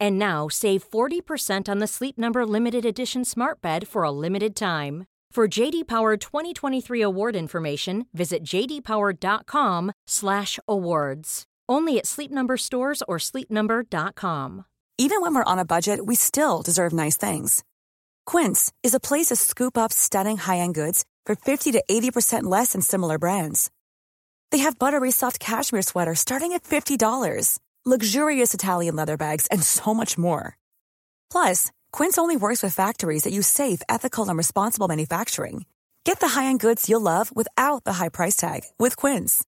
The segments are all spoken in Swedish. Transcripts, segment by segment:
And now save 40% on the Sleep Number limited edition Smart Bed for a limited time. For JD Power 2023 award information, visit jdpower.com/awards. Only at Sleep Number stores or sleepnumber.com. Even when we're on a budget, we still deserve nice things. Quince is a place to scoop up stunning high-end goods for 50 to 80% less than similar brands. They have buttery soft cashmere sweaters starting at $50, luxurious Italian leather bags, and so much more. Plus, Quince only works with factories that use safe, ethical, and responsible manufacturing. Get the high-end goods you'll love without the high price tag with Quince.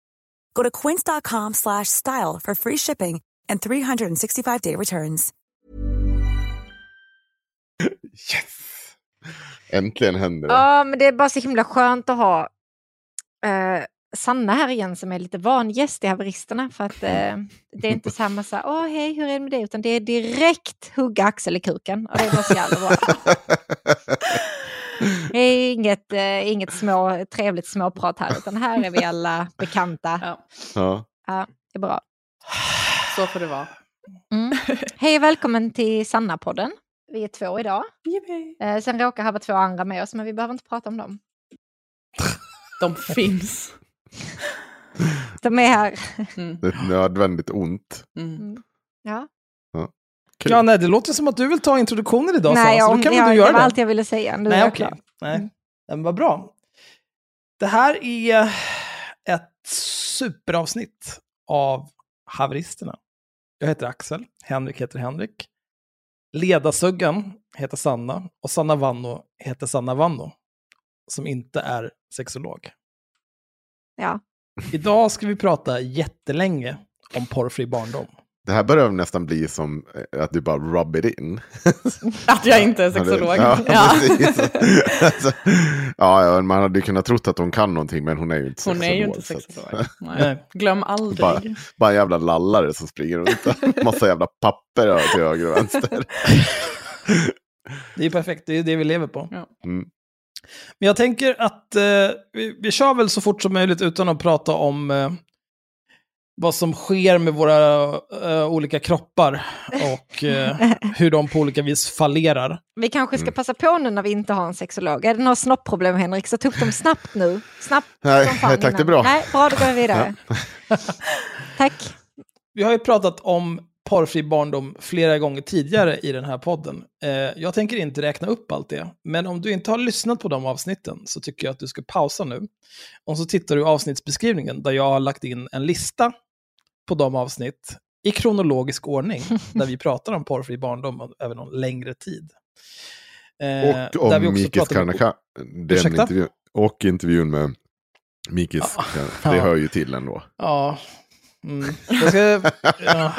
Go to quince.com slash style for free shipping and 365-day returns. Yes! Äntligen händer det. Ja, men det är bara så himla skönt att ha eh, Sanna här igen som är lite van gäst i haveristerna. För att eh, det är inte samma så här, åh hej, hur är det med det? Utan det är direkt hugga Axel i kuken. Och det så jävla bra. Det är inget, eh, inget små, trevligt småprat här, utan här är vi alla bekanta. Ja, ja. Ja, det är bra. så får det vara. Mm. Hej och välkommen till Sanna-podden. Vi är två idag. Eh, sen råkar vara två andra med oss, men vi behöver inte prata om dem. De finns. De är här. Mm. Det är ett nödvändigt ont. Mm. Ja. Kul. Ja, nej, det låter som att du vill ta introduktionen idag, Nej, Sara, så om, då kan ja, väl du det göra var det. allt jag ville säga. Nu Nej, jag okej. klar. Nej, Mm. men vad bra. Det här är ett superavsnitt av Haveristerna. Jag heter Axel, Henrik heter Henrik. Ledarsuggan heter Sanna och Sanna Vanno heter Sanna Vanno, som inte är sexolog. Ja. Idag ska vi prata jättelänge om porrfri barndom. Det här börjar nästan bli som eh, att du bara rub it in. Att jag inte är sexolog. Ja, Ja. Alltså, ja, man hade kunnat trott att hon kan någonting, men hon är ju inte Hon är ju inte sexolog. Nej. Glöm aldrig. Bara, bara en jävla lallare som springer runt. Massa jävla papper till höger och vänster. Det är perfekt, det är det vi lever på. Ja. Mm. Men jag tänker att eh, vi, vi kör väl så fort som möjligt utan att prata om eh, vad som sker med våra eh, olika kroppar och eh, hur de på olika vis fallerar. Vi kanske Mm. ska passa på nu när vi inte har en sexolog. Är det några snoppproblem Henrik, så upp dem snabbt nu. Snabbt Nej, som fan nej, tack, innan. det är bra. Nej, bra, då går vi vidare. Tack. Vi har ju pratat om porrfri barndom flera gånger tidigare i den här podden. Eh, jag tänker inte räkna upp allt det, men om du inte har lyssnat på de avsnitten så tycker jag att du ska pausa nu. Och så tittar du i avsnittsbeskrivningen där jag har lagt in en lista på de avsnitt i kronologisk ordning där vi pratar om porrfri barndom över någon längre tid. Eh, Och där vi om också Mikis Karnaka. Den Ursäkta? intervju, och intervjun med Mikis. Ja. Det hör ju till ändå. Ja. Mm. Jag, ska, ja.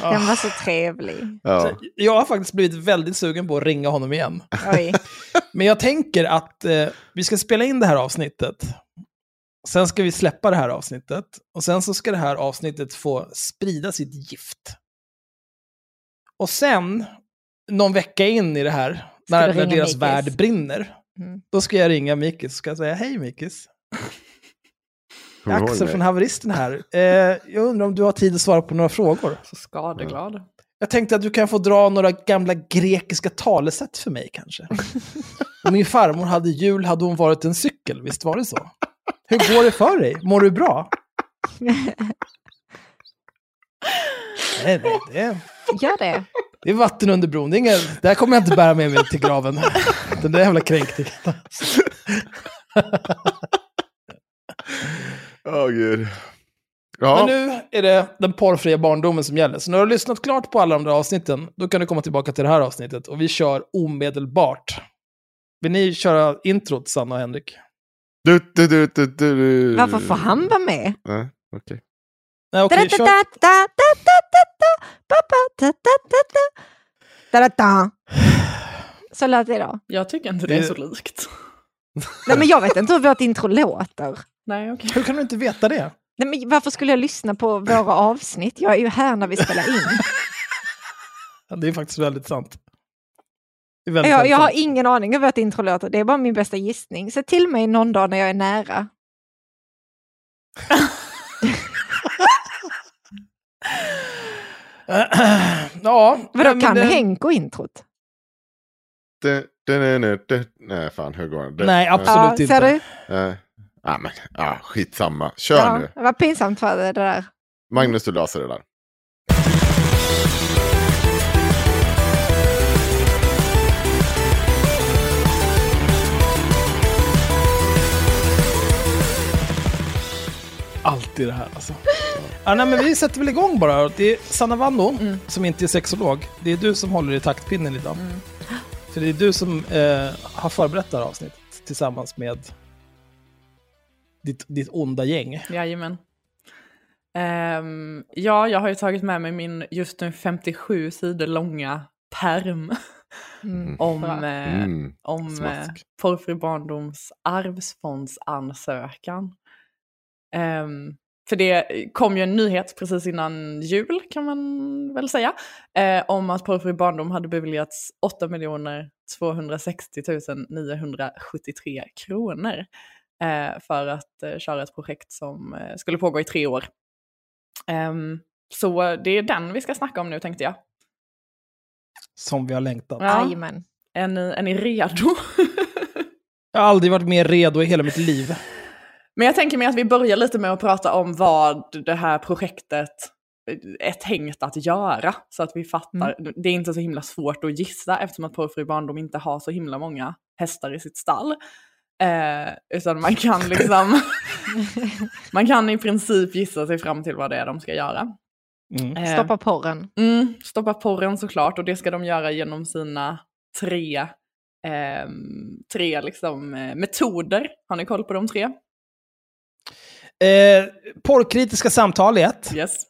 Den var så trevlig. Ja. Så jag har faktiskt blivit väldigt sugen på att ringa honom igen. Oj. Men jag tänker att eh, vi ska spela in det här avsnittet. Sen ska vi släppa det här avsnittet. Och sen så ska det här avsnittet få sprida sitt gift. Och sen, någon vecka in i det här, när, när deras Mikis? värld brinner, Mm. då ska jag ringa Mikis och ska säga hej Mikis. Axel från Haveristen här. Eh, jag undrar om du har tid att svara på några frågor? Så skadeglad. Jag tänkte att du kan få dra några gamla grekiska talesätt för mig kanske. Om min farmor hade jul hade hon varit en cykel, visst var det så? Hur går det för dig? Mår du bra? Nej, nej, det är, Gör det. det är vatten under bron. Det, är inga, det här kommer jag inte bära med mig till graven. Den där jävla kränkningen. Åh oh, gud. Ja. Men nu är det den porrfria barndomen som gäller. Så när du har lyssnat klart på alla de där avsnitten, då kan du komma tillbaka till det här avsnittet. Och vi kör omedelbart. Vill ni köra introt, Sanna och Henrik? Du, du, du, du, du. Varför får han vara med? Nej, okej. Nej, okej, kör. Så lät det då. Jag tycker inte det är så likt. Nej, men jag vet inte hur vårt intro låter. Nej, okej. Hur kan du inte veta det? Nej, men varför skulle jag lyssna på våra avsnitt? Jag är ju här när vi spelar in. Ja, Det är faktiskt väldigt sant. Det väldigt, Jag, jag har sant. ingen aning hur vårt intro låter. Det är bara min bästa gissning. Säg till mig någon dag när jag är nära. ja, Vadå, kan det- Henko introt? Du, du, du, du. Nej, fan, hur går det? Nej, absolut ja, inte. Ser du? Ja, ja, men, ja, skitsamma. Kör Ja, nu. det var pinsamt för det där. Magnus, du löser det där. Alltid det här alltså. Ja, nej, men vi sätter väl igång bara. Det är Sanna Vanno, Mm. som inte är sexolog. Det är du som håller i taktpinnen idag. För det är du som eh, har förberett det här avsnittet tillsammans med ditt, ditt onda gäng. Jajamän. Um, ja, jag har ju tagit med mig min just nu 57 sidor långa perm Mm. om, eh, Mm. om eh, smask. Porrfri barndoms arvsfondsansökan. Ehm, för det kom ju en nyhet precis innan jul kan man väl säga, eh, om att Porrfri barndom hade beviljats 8 260 973 kronor eh, för att eh, köra ett projekt som eh, skulle pågå i tre år. Ehm, så det är den vi ska snacka om nu tänkte jag. Som vi har längtat. Ja. Jajamän. Är ni, är ni redo? Jag har aldrig varit mer redo i hela mitt liv. Men jag tänker mig att vi börjar lite med att prata om vad det här projektet är tänkt att göra. Så att vi fattar. Det är inte så himla svårt att gissa eftersom att Porrfri barndom inte har så himla många hästar i sitt stall. Eh, utan man kan liksom, man kan i princip gissa sig fram till vad det är de ska göra. Mm. Eh, Stoppa porren. Mm, stoppa porren såklart och det ska de göra genom sina tre, ehm, tre liksom, eh, metoder. Har ni koll på de tre? Eh, porrkritiska samtal är ett. Yes.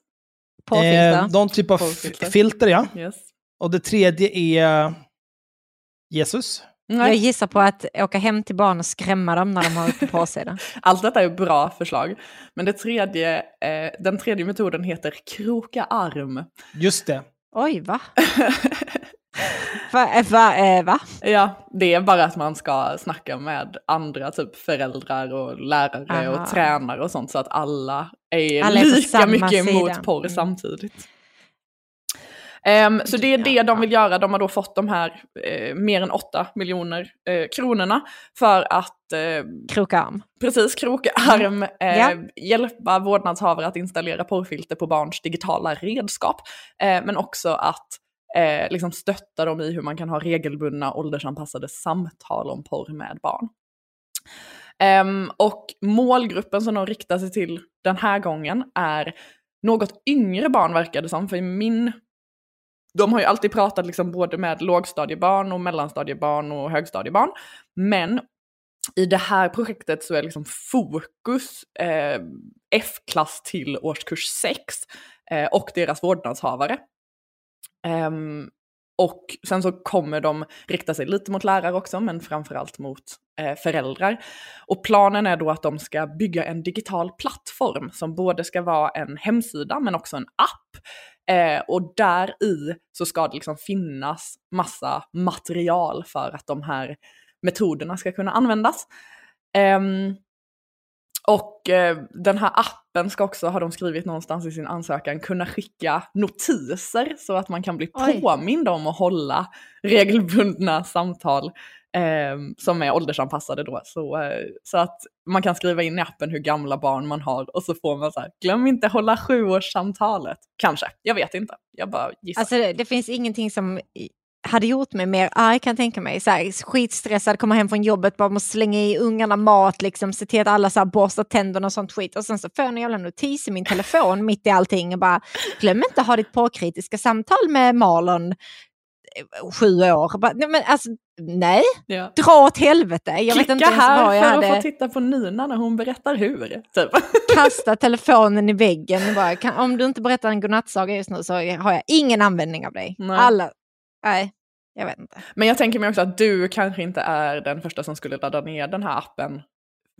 Eh, någon typ av filter, ja. yes. Och det tredje är Jesus. Jag Nej, gissar på att åka hem till barn och skrämma dem när de har uppe på sig det. allt detta är bra förslag. Men det tredje, eh, den tredje metoden heter kroka arm. Just det. Oj, va? Va? eh, va, eh, va? Ja, det är bara att man ska snacka med andra, typ föräldrar och lärare Aha. och tränare och sånt så att alla är Alla är lika mycket emot sida. porr Mm. samtidigt. Ehm, så det är det de vill göra. De har då fått de här eh, mer än 8 miljoner eh, kronorna för att eh, Kroka arm. precis kroka arm, eh, Ja. hjälpa vårdnadshavare att installera porrfilter på barns digitala redskap. Eh, men också att eh, liksom stötta dem i hur man kan ha regelbundna åldersanpassade samtal om porr med barn. Ehm, och målgruppen som de riktar sig till den här gången är något yngre barn verkar det som, för i min de har ju alltid pratat liksom både med lågstadiebarn och mellanstadiebarn och högstadiebarn. Men i det här projektet så är liksom fokus eh, F-klass till årskurs 6 eh, och deras vårdnadshavare. Ehm, och sen så kommer de rikta sig lite mot lärare också, men framförallt mot eh, föräldrar. Och planen är då att de ska bygga en digital plattform som både ska vara en hemsida men också en app. Eh, och där i så ska det liksom finnas massa material för att de här metoderna ska kunna användas. Ehm, och eh, den här appen ska också, har de skrivit någonstans i sin ansökan, kunna skicka notiser så att man kan bli Oj. påmind om att hålla regelbundna samtal eh, som är åldersanpassade då. Så, eh, så att man kan skriva in i appen hur gamla barn man har och så får man så här, glöm inte hålla sjuårssamtalet. Kanske, jag vet inte. Jag bara gissar. Alltså det, finns ingenting som hade gjort mig mer arg kan jag tänka mig. Så här, skitstressad, komma hem från jobbet, bara måste slänga i ungarna mat, liksom, se till att alla så här, borstar tänderna och sånt skit. Och sen så får jag en jävla notis i min telefon mitt i allting och bara glöm inte att ha ditt påkritiska samtal med Marlon eh, sju år. Bara, nej, men alltså, nej, Ja. dra åt helvete. Jag vet Klicka inte ens här vad jag för hade att få titta på Nina när hon berättar hur. Typ. kastat telefonen i väggen. Bara, kan, om du inte berättar en godnattsaga just nu så har jag ingen användning av dig. Nej. Alla, nej, jag vet inte. Men jag tänker mig också att du kanske inte är den första som skulle ladda ner den här appen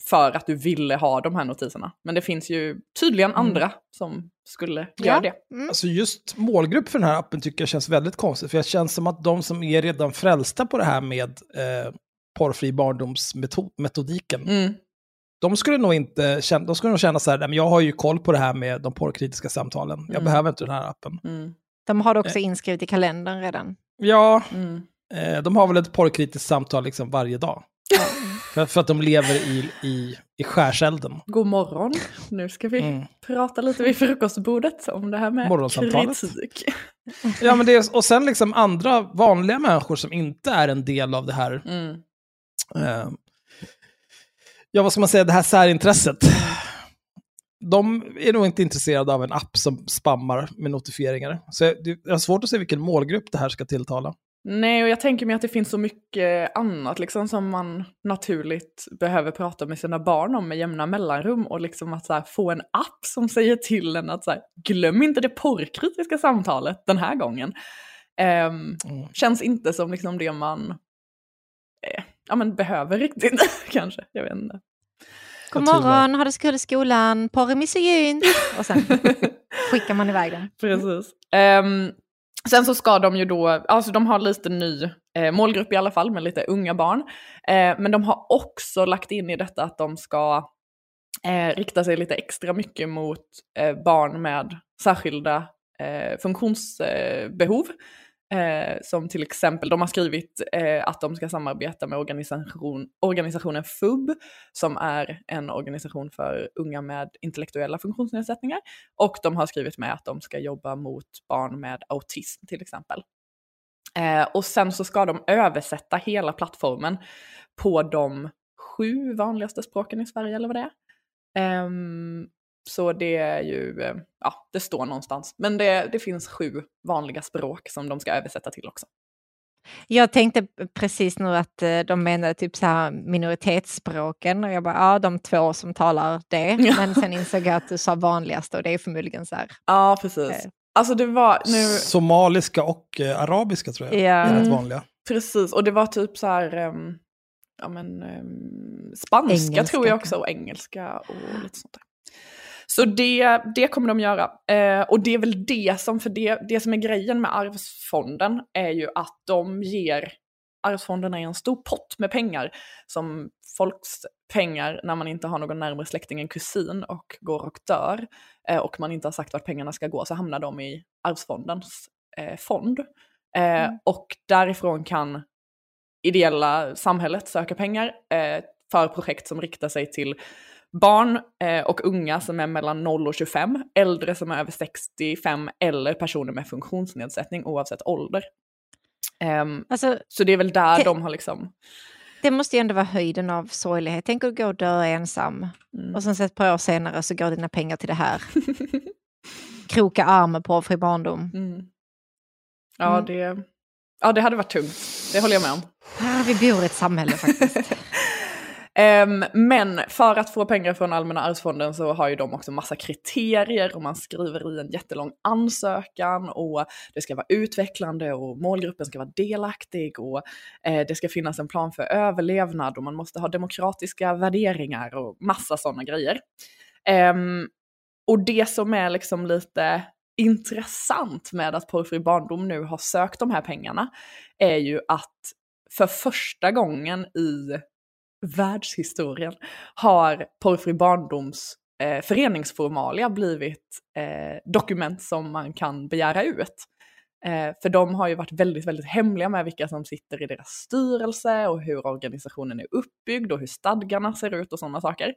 för att du ville ha de här notiserna. Men det finns ju tydligen andra som skulle göra det. Mm. Alltså just målgrupp för den här appen tycker jag känns väldigt konstigt. För det känns som att de som är redan frälsta på det här med eh, porrfri barndomsmetodiken, Mm. de skulle nog inte känna, de skulle nog känna så här, "Nej, men jag har ju koll på det här med de porrkritiska samtalen. Jag Mm. behöver inte den här appen. Mm. De har det också inskrivet i kalendern redan. Ja, Mm. eh, de har väl ett porrkritiskt samtal liksom varje dag. För, för att de lever i, i, i skärselden. God morgon. Nu ska vi Mm. prata lite vid frukostbordet om det här med kritik. Ja, men det är, och sen liksom andra vanliga människor som inte är en del av det här, Mm. eh, ja vad ska man säga, det här särintresset. De är nog inte intresserade av en app som spammar med notifieringar. Så jag, har svårt att se vilken målgrupp det här ska tilltala. Nej, och jag tänker mig att det finns så mycket annat liksom, som man naturligt behöver prata med sina barn om med jämna mellanrum. Och liksom att här, få en app som säger till en att så här, glöm inte det porrkritiska samtalet den här gången. Ehm, Mm. Känns inte som liksom det man eh, ja, men behöver riktigt, kanske. Jag vet inte. God morgon, har du skuld i skolan, porr är misogynt. Och sen skickar man iväg den. Precis. Ehm, sen så ska de ju då, alltså de har lite ny eh, målgrupp i alla fall med lite unga barn. Eh, men de har också lagt in i detta att de ska eh, rikta sig lite extra mycket mot eh, barn med särskilda eh, funktionsbehov. Eh, som till exempel, de har skrivit eh, att de ska samarbeta med organisation, organisationen FUB, som är en organisation för unga med intellektuella funktionsnedsättningar. Och de har skrivit med att de ska jobba mot barn med autism till exempel. Eh, och sen så ska de översätta hela plattformen på de sju vanligaste språken i Sverige, eller vad det är. Um, så det är ju, eh, ja, det står någonstans. Men det, det finns sju vanliga språk som de ska översätta till också. Jag tänkte precis nu att eh, de menade typ så här minoritetsspråken och jag bara, ja de två som talar det. Ja. Men sen insåg jag att du sa vanligaste och det är förmodligen så här. Ja, precis. Eh. Alltså det var nu, Somaliska och eh, arabiska tror jag Ja. är rätt Mm. vanliga. precis, och det var typ så här, ehm, ja men ehm, spanska Engelska tror jag också och engelska och lite sånt där. Så det, det kommer de göra. Eh, och det är väl det som, för det, det som är grejen med arvsfonden är ju att de ger, arvsfonden är en stor pott med pengar som folks pengar när man inte har någon närmare släkting än kusin och går och dör eh, och man inte har sagt vart pengarna ska gå så hamnar de i arvsfondens eh, fond. Eh, Och därifrån kan ideella samhället söka pengar eh, för projekt som riktar sig till barn eh, och unga som är mellan 0 och 25, äldre som är över 65 eller personer med funktionsnedsättning oavsett ålder. Ehm, Alltså, så det är väl där de har liksom... det måste ju ändå vara höjden av sorglighet. Tänk att gå och dö ensam Mm. och sen så ett par år senare så går dina pengar till det här. Kroka arm på fri barndom. Mm. Ja, Mm. det, ja, det hade varit tungt. Det håller jag med om. Ah, vi bor i ett samhälle faktiskt. Um, men för att få pengar från Allmänna arvsfonden så har ju de också massa kriterier och man skriver i en jättelång ansökan och det ska vara utvecklande och målgruppen ska vara delaktig och eh, det ska finnas en plan för överlevnad och man måste ha demokratiska värderingar och massa sådana grejer. Um, och det som är liksom lite intressant med att Porrfri barndom nu har sökt de här pengarna är ju att för första gången i världshistorien har Porrfri barndoms eh, föreningsformalia blivit eh, dokument som man kan begära ut. Eh, för de har ju varit väldigt, väldigt hemliga med vilka som sitter i deras styrelse och hur organisationen är uppbyggd och hur stadgarna ser ut och sådana saker.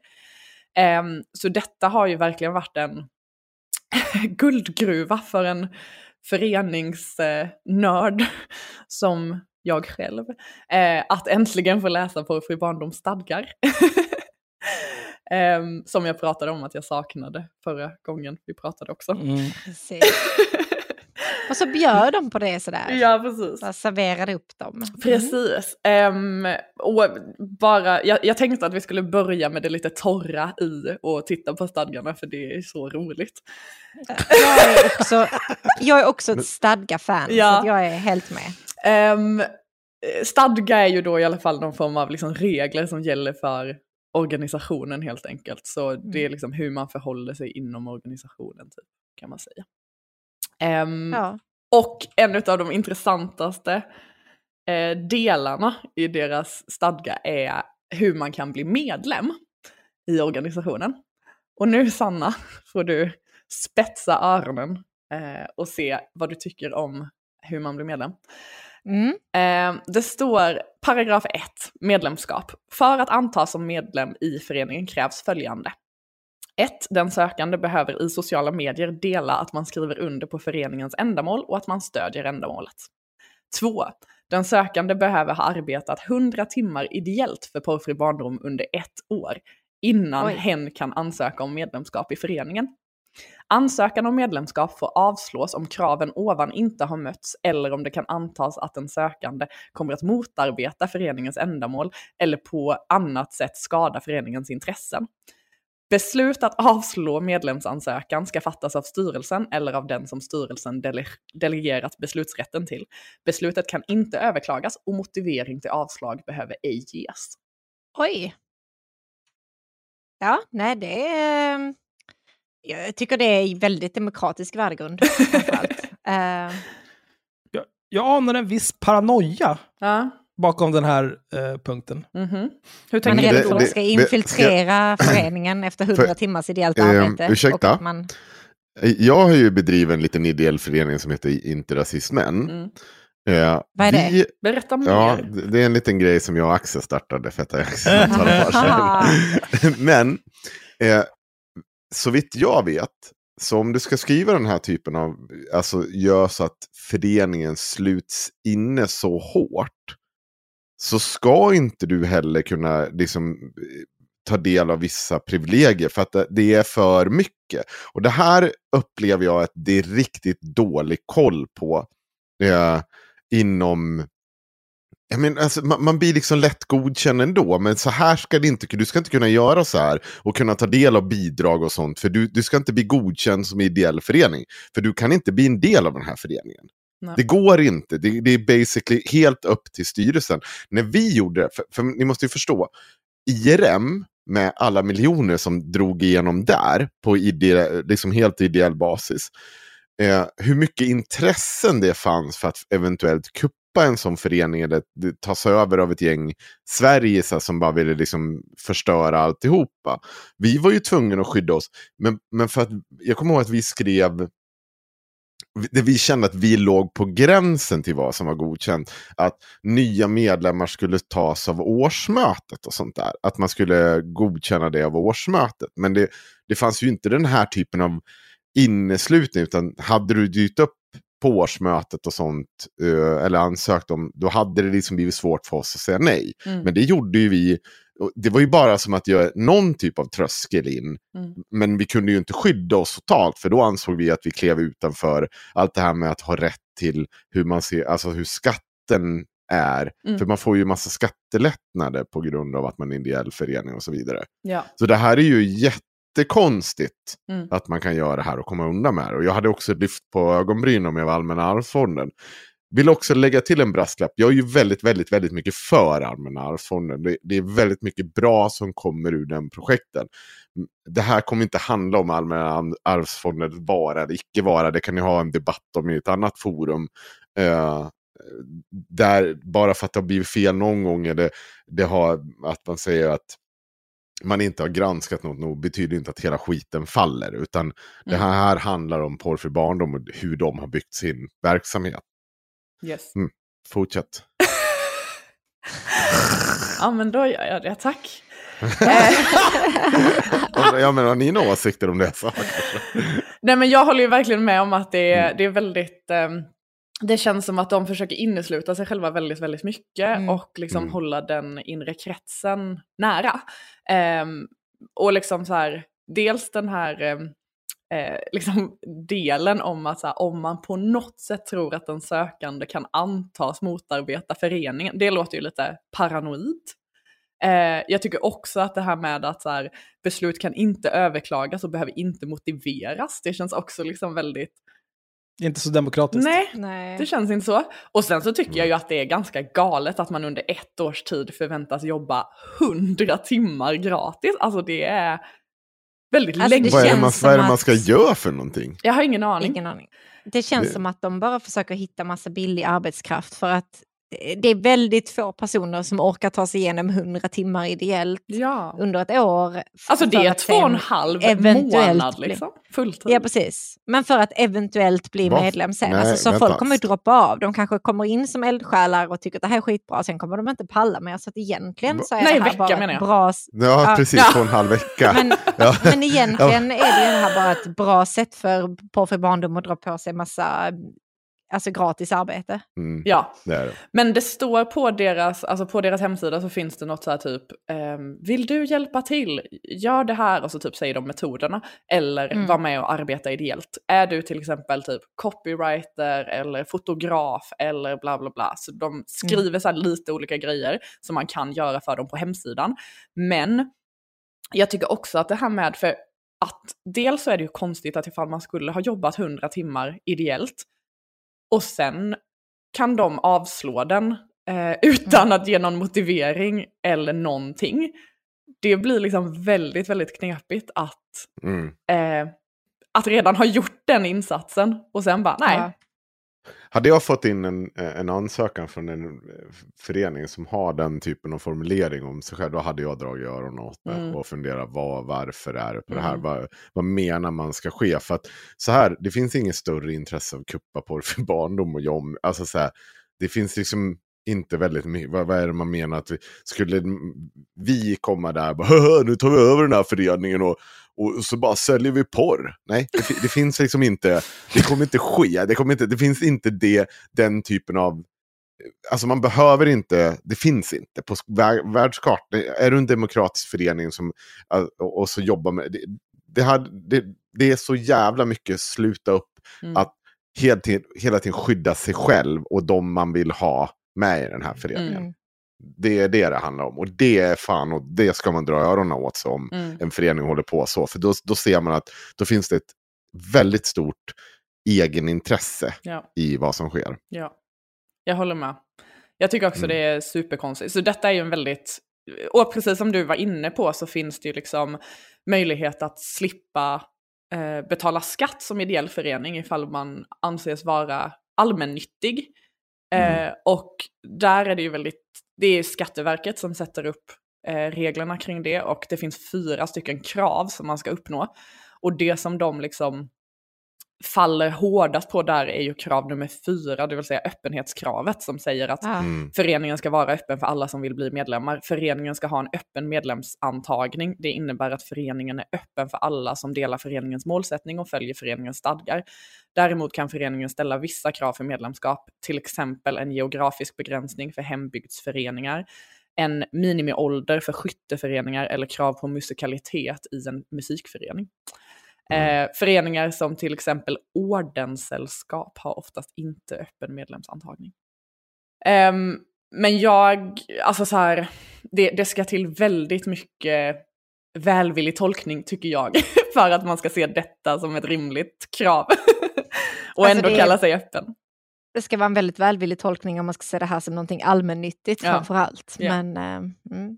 Eh, så detta har ju verkligen varit en guldgruva för en föreningsnörd eh, som jag själv, eh, att äntligen få läsa Porrfri barndoms stadgar. Ehm, som jag pratade om att jag saknade förra gången vi pratade också. Mm. Och så bjöd de på det sådär. Ja, precis. Bara serverade upp dem. Mm. Precis. Ehm, och bara, jag, jag tänkte att vi skulle börja med det lite torra i och titta på stadgarna för det är så roligt. Jag är också, jag är också ett stadga-fan, Ja. så jag är helt med. Ehm, stadga är ju då i alla fall någon form av liksom regler som gäller för organisationen helt enkelt. Så det är liksom hur man förhåller sig inom organisationen typ, kan man säga. Ehm, Ja. Och en av de intressantaste eh, delarna i deras stadga är hur man kan bli medlem i organisationen. Och nu Sanna får du spetsa öronen eh, och se vad du tycker om hur man blir medlem. Mm. Eh, det står paragraf 1, medlemskap. För att antas som medlem i föreningen krävs följande. 1. Den sökande behöver i sociala medier dela att man skriver under på föreningens ändamål och att man stödjer ändamålet. 2. Den sökande behöver ha arbetat 100 timmar ideellt för porrfri barndom under ett år innan Oj. hen kan ansöka om medlemskap i föreningen. Ansökan om medlemskap får avslås om kraven ovan inte har mötts eller om det kan antas att den sökande kommer att motarbeta föreningens ändamål eller på annat sätt skada föreningens intressen. Beslut att avslå medlemsansökan ska fattas av styrelsen eller av den som styrelsen dele delegerat beslutsrätten till. Beslutet kan inte överklagas och motivering till avslag behöver ej ges. Oj. Ja, nej det är... Ehm, jag tycker det är väldigt demokratisk värdegrund. Eh, Jag, jag anar en viss paranoia Ja, bakom den här eh, punkten. mhm. Hur man tänker du det- för att de ska det- infiltrera föreningen efter 100 timmars ideellt Ehm, arbete. ursäkta? Och att man, Jag har ju bedrivit en liten ideell förening som heter Inte Rasismen. Mm. Eh, Vad är det? vi, Berätta mer. Ja, det det är en liten grej som jag och Axel startade för Haha. sedan. Men eh, så vitt jag vet, så om du ska skriva den här typen av, alltså gör så att föreningen sluts inne så hårt, så ska inte du heller kunna liksom ta del av vissa privilegier för att det- det är för mycket. Och det här upplever jag att det är riktigt dålig koll på eh, inom jag men, alltså, man, man blir liksom lätt godkänd ändå, men så här ska det inte, du ska inte kunna göra så här och kunna ta del av bidrag och sånt, för du, du ska inte bli godkänd som ideell förening, för du kan inte bli en del av den här föreningen. Nej. Det går inte, det, det är basically helt upp till styrelsen. När vi gjorde det, för, för ni måste ju förstå, IRM med alla miljoner som drog igenom där på ide, liksom helt ideell basis, eh, hur mycket intressen det fanns för att eventuellt kuppa en sån förening eller det tas över av ett gäng Sverigesar som bara ville liksom förstöra alltihopa. Vi var ju tvungna att skydda oss, men, men för att, jag kommer ihåg att vi skrev det vi kände att vi låg på gränsen till vad som var godkänt. Att nya medlemmar skulle tas av årsmötet och sånt där. Att man skulle godkänna det av årsmötet. Men det, det fanns ju inte den här typen av inneslutning. Utan hade du dykt upp på årsmötet och sånt, eh, eller ansökt om, då hade det liksom blivit svårt för oss att säga nej. Mm. Men det gjorde ju vi. Det var ju bara som att göra någon typ av tröskel in. Mm. Men vi kunde ju inte skydda oss totalt, för då ansåg vi att vi klev utanför allt det här med att ha rätt till hur man ser, alltså hur skatten är. Mm. För man får ju massa skattelättnader på grund av att man är en ideell förening och så vidare. Ja. Så det här är ju jättekonstigt Mm. att man kan göra det här och komma undan med det. Och jag hade också lyft på ögonbrynen med Allmänna arvsfonden. Vill också lägga till en brasklapp. Jag är ju väldigt, väldigt, väldigt mycket för Allmänna arvsfonden. Det, det är väldigt mycket bra som kommer ur den projekten. Det här kommer inte handla om Allmänna arvsfonden vara eller icke vara. Det kan ni ha en debatt om i ett annat forum. Eh, där bara för att det har blivit fel någon gång, eller det har, att man säger att man inte har granskat något nog betyder inte att hela skiten faller. Utan det Mm. här handlar om porrfri barndom och hur de har byggt sin verksamhet. Yes. Fortsätt. Ja men då gör jag det, tack. Jag menar, har ni några åsikter om det? Så? Nej men jag håller ju verkligen med om att det är, Mm. det är väldigt, ehm, det känns som att de försöker innesluta sig själva väldigt, väldigt mycket Mm. och liksom Mm. hålla den inre kretsen nära. Ehm, och liksom så här, dels den här ehm, eh, liksom delen om att här, om man på något sätt tror att den sökande kan antas motarbeta föreningen, det låter ju lite paranoid. Eh, jag tycker också att det här med att här, beslut kan inte överklagas och behöver inte motiveras, det känns också liksom väldigt, Inte så demokratiskt. nej, Nej. det känns inte så. Och sen så tycker jag ju att det är ganska galet att man under ett års tid förväntas jobba 100 timmar gratis. Alltså det är väldigt Alltså, länge. Vad är, det man, som vad är det man att- ska göra för någonting? Jag har ingen aning. Ingen aning. Det känns Det- som att de bara försöker hitta massa billig arbetskraft för att det är väldigt få personer som orkar ta sig igenom 100 timmar ideellt Ja. under ett år. Alltså det är två och en halv eventuellt månad bli- liksom. Fulltid. Ja, precis. Men för att eventuellt bli Va? medlem sen. Nej, alltså, så vänta. folk kommer ju droppa av. De kanske kommer in som eldsjälar och tycker att det här är skitbra. Sen kommer de inte palla mer. Så att egentligen så är Nej, det här vecka bara ett jag. bra... Ja, Ja. precis. Ja. Två och en halv vecka. Men, Ja. men egentligen är det här bara ett bra sätt för porrfri barndom att dra på sig massa alltså, gratis arbete. Mm, Ja, det det. men det står på deras, alltså på deras hemsida så finns det något så här typ, ehm, vill du hjälpa till? Gör det här och så typ säger de metoderna. Eller Mm. var med och arbeta ideellt. Är du till exempel typ copywriter eller fotograf eller bla bla bla. Så de skriver så här lite olika grejer som man kan göra för dem på hemsidan. Men jag tycker också att det här med, för att dels så är det ju konstigt att ifall man skulle ha jobbat 100 timmar ideellt och sen kan de avslå den eh, utan att ge någon motivering eller någonting. Det blir liksom väldigt, väldigt knepigt att, Mm. eh, att redan ha gjort den insatsen och sen bara nej. Ja. Hade jag fått in en, en ansökan från en eh, förening som har den typen av formulering om sig själv, då hade jag dragit öronen åt mig Mm. och funderat vad, varför är det på det här? Mm. Vad, vad menar man ska ske? För att så här, det finns inget större intresse av kuppa porr för barndom och jom. Alltså så här, det finns liksom inte väldigt mycket, vad, vad är det man menar att vi, skulle vi komma där och bara, "Haha, nu tar vi över den här föreningen och, och så bara säljer vi porr. Nej, det, det finns liksom inte, det kommer inte ske, det, kommer inte, det finns inte det, den typen av Alltså man behöver inte, det finns inte på vär- världskartan. Är du en demokratisk förening som, och, så jobbar med, det, det, hade, det, det är så jävla mycket sluta upp Mm. att hela tiden, hela tiden skydda sig själv och de man vill ha med i den här föreningen. Mm. Det är det det handlar om. Och det är fan, och det ska man dra öronen åt sig om Mm. en förening håller på så. För då, då ser man att då finns det ett väldigt stort egenintresse Ja. i vad som sker. Ja, jag håller med. Jag tycker också Mm. det är superkonstigt. Så detta är ju en väldigt, och precis som du var inne på så finns det ju liksom möjlighet att slippa eh, betala skatt som ideell förening ifall man anses vara allmännyttig. Mm. Eh, och där är det ju väldigt, det är Skatteverket som sätter upp eh, reglerna kring det och det finns fyra stycken krav som man ska uppnå. Och det som de liksom faller hårdast på där är ju krav nummer fyra, det vill säga öppenhetskravet som säger att. Mm. föreningen ska vara öppen för alla som vill bli medlemmar. Föreningen ska ha en öppen medlemsantagning. Det innebär att föreningen är öppen för alla som delar föreningens målsättning och följer föreningens stadgar. Däremot kan föreningen ställa vissa krav för medlemskap, till exempel en geografisk begränsning för hembygdsföreningar, en minimiålder för skytteföreningar eller krav på musikalitet i en musikförening. Eh, föreningar som till exempel ordenssällskap har oftast inte öppen medlemsantagning. Ehm, men jag, alltså så här, det, det ska till väldigt mycket välvillig tolkning tycker jag, för att man ska se detta som ett rimligt krav. och Alltså, ändå det kalla sig öppen. Det ska vara en väldigt välvillig tolkning om man ska se det här som någonting allmännyttigt Ja. framför allt. Ja. Men, eh, mm.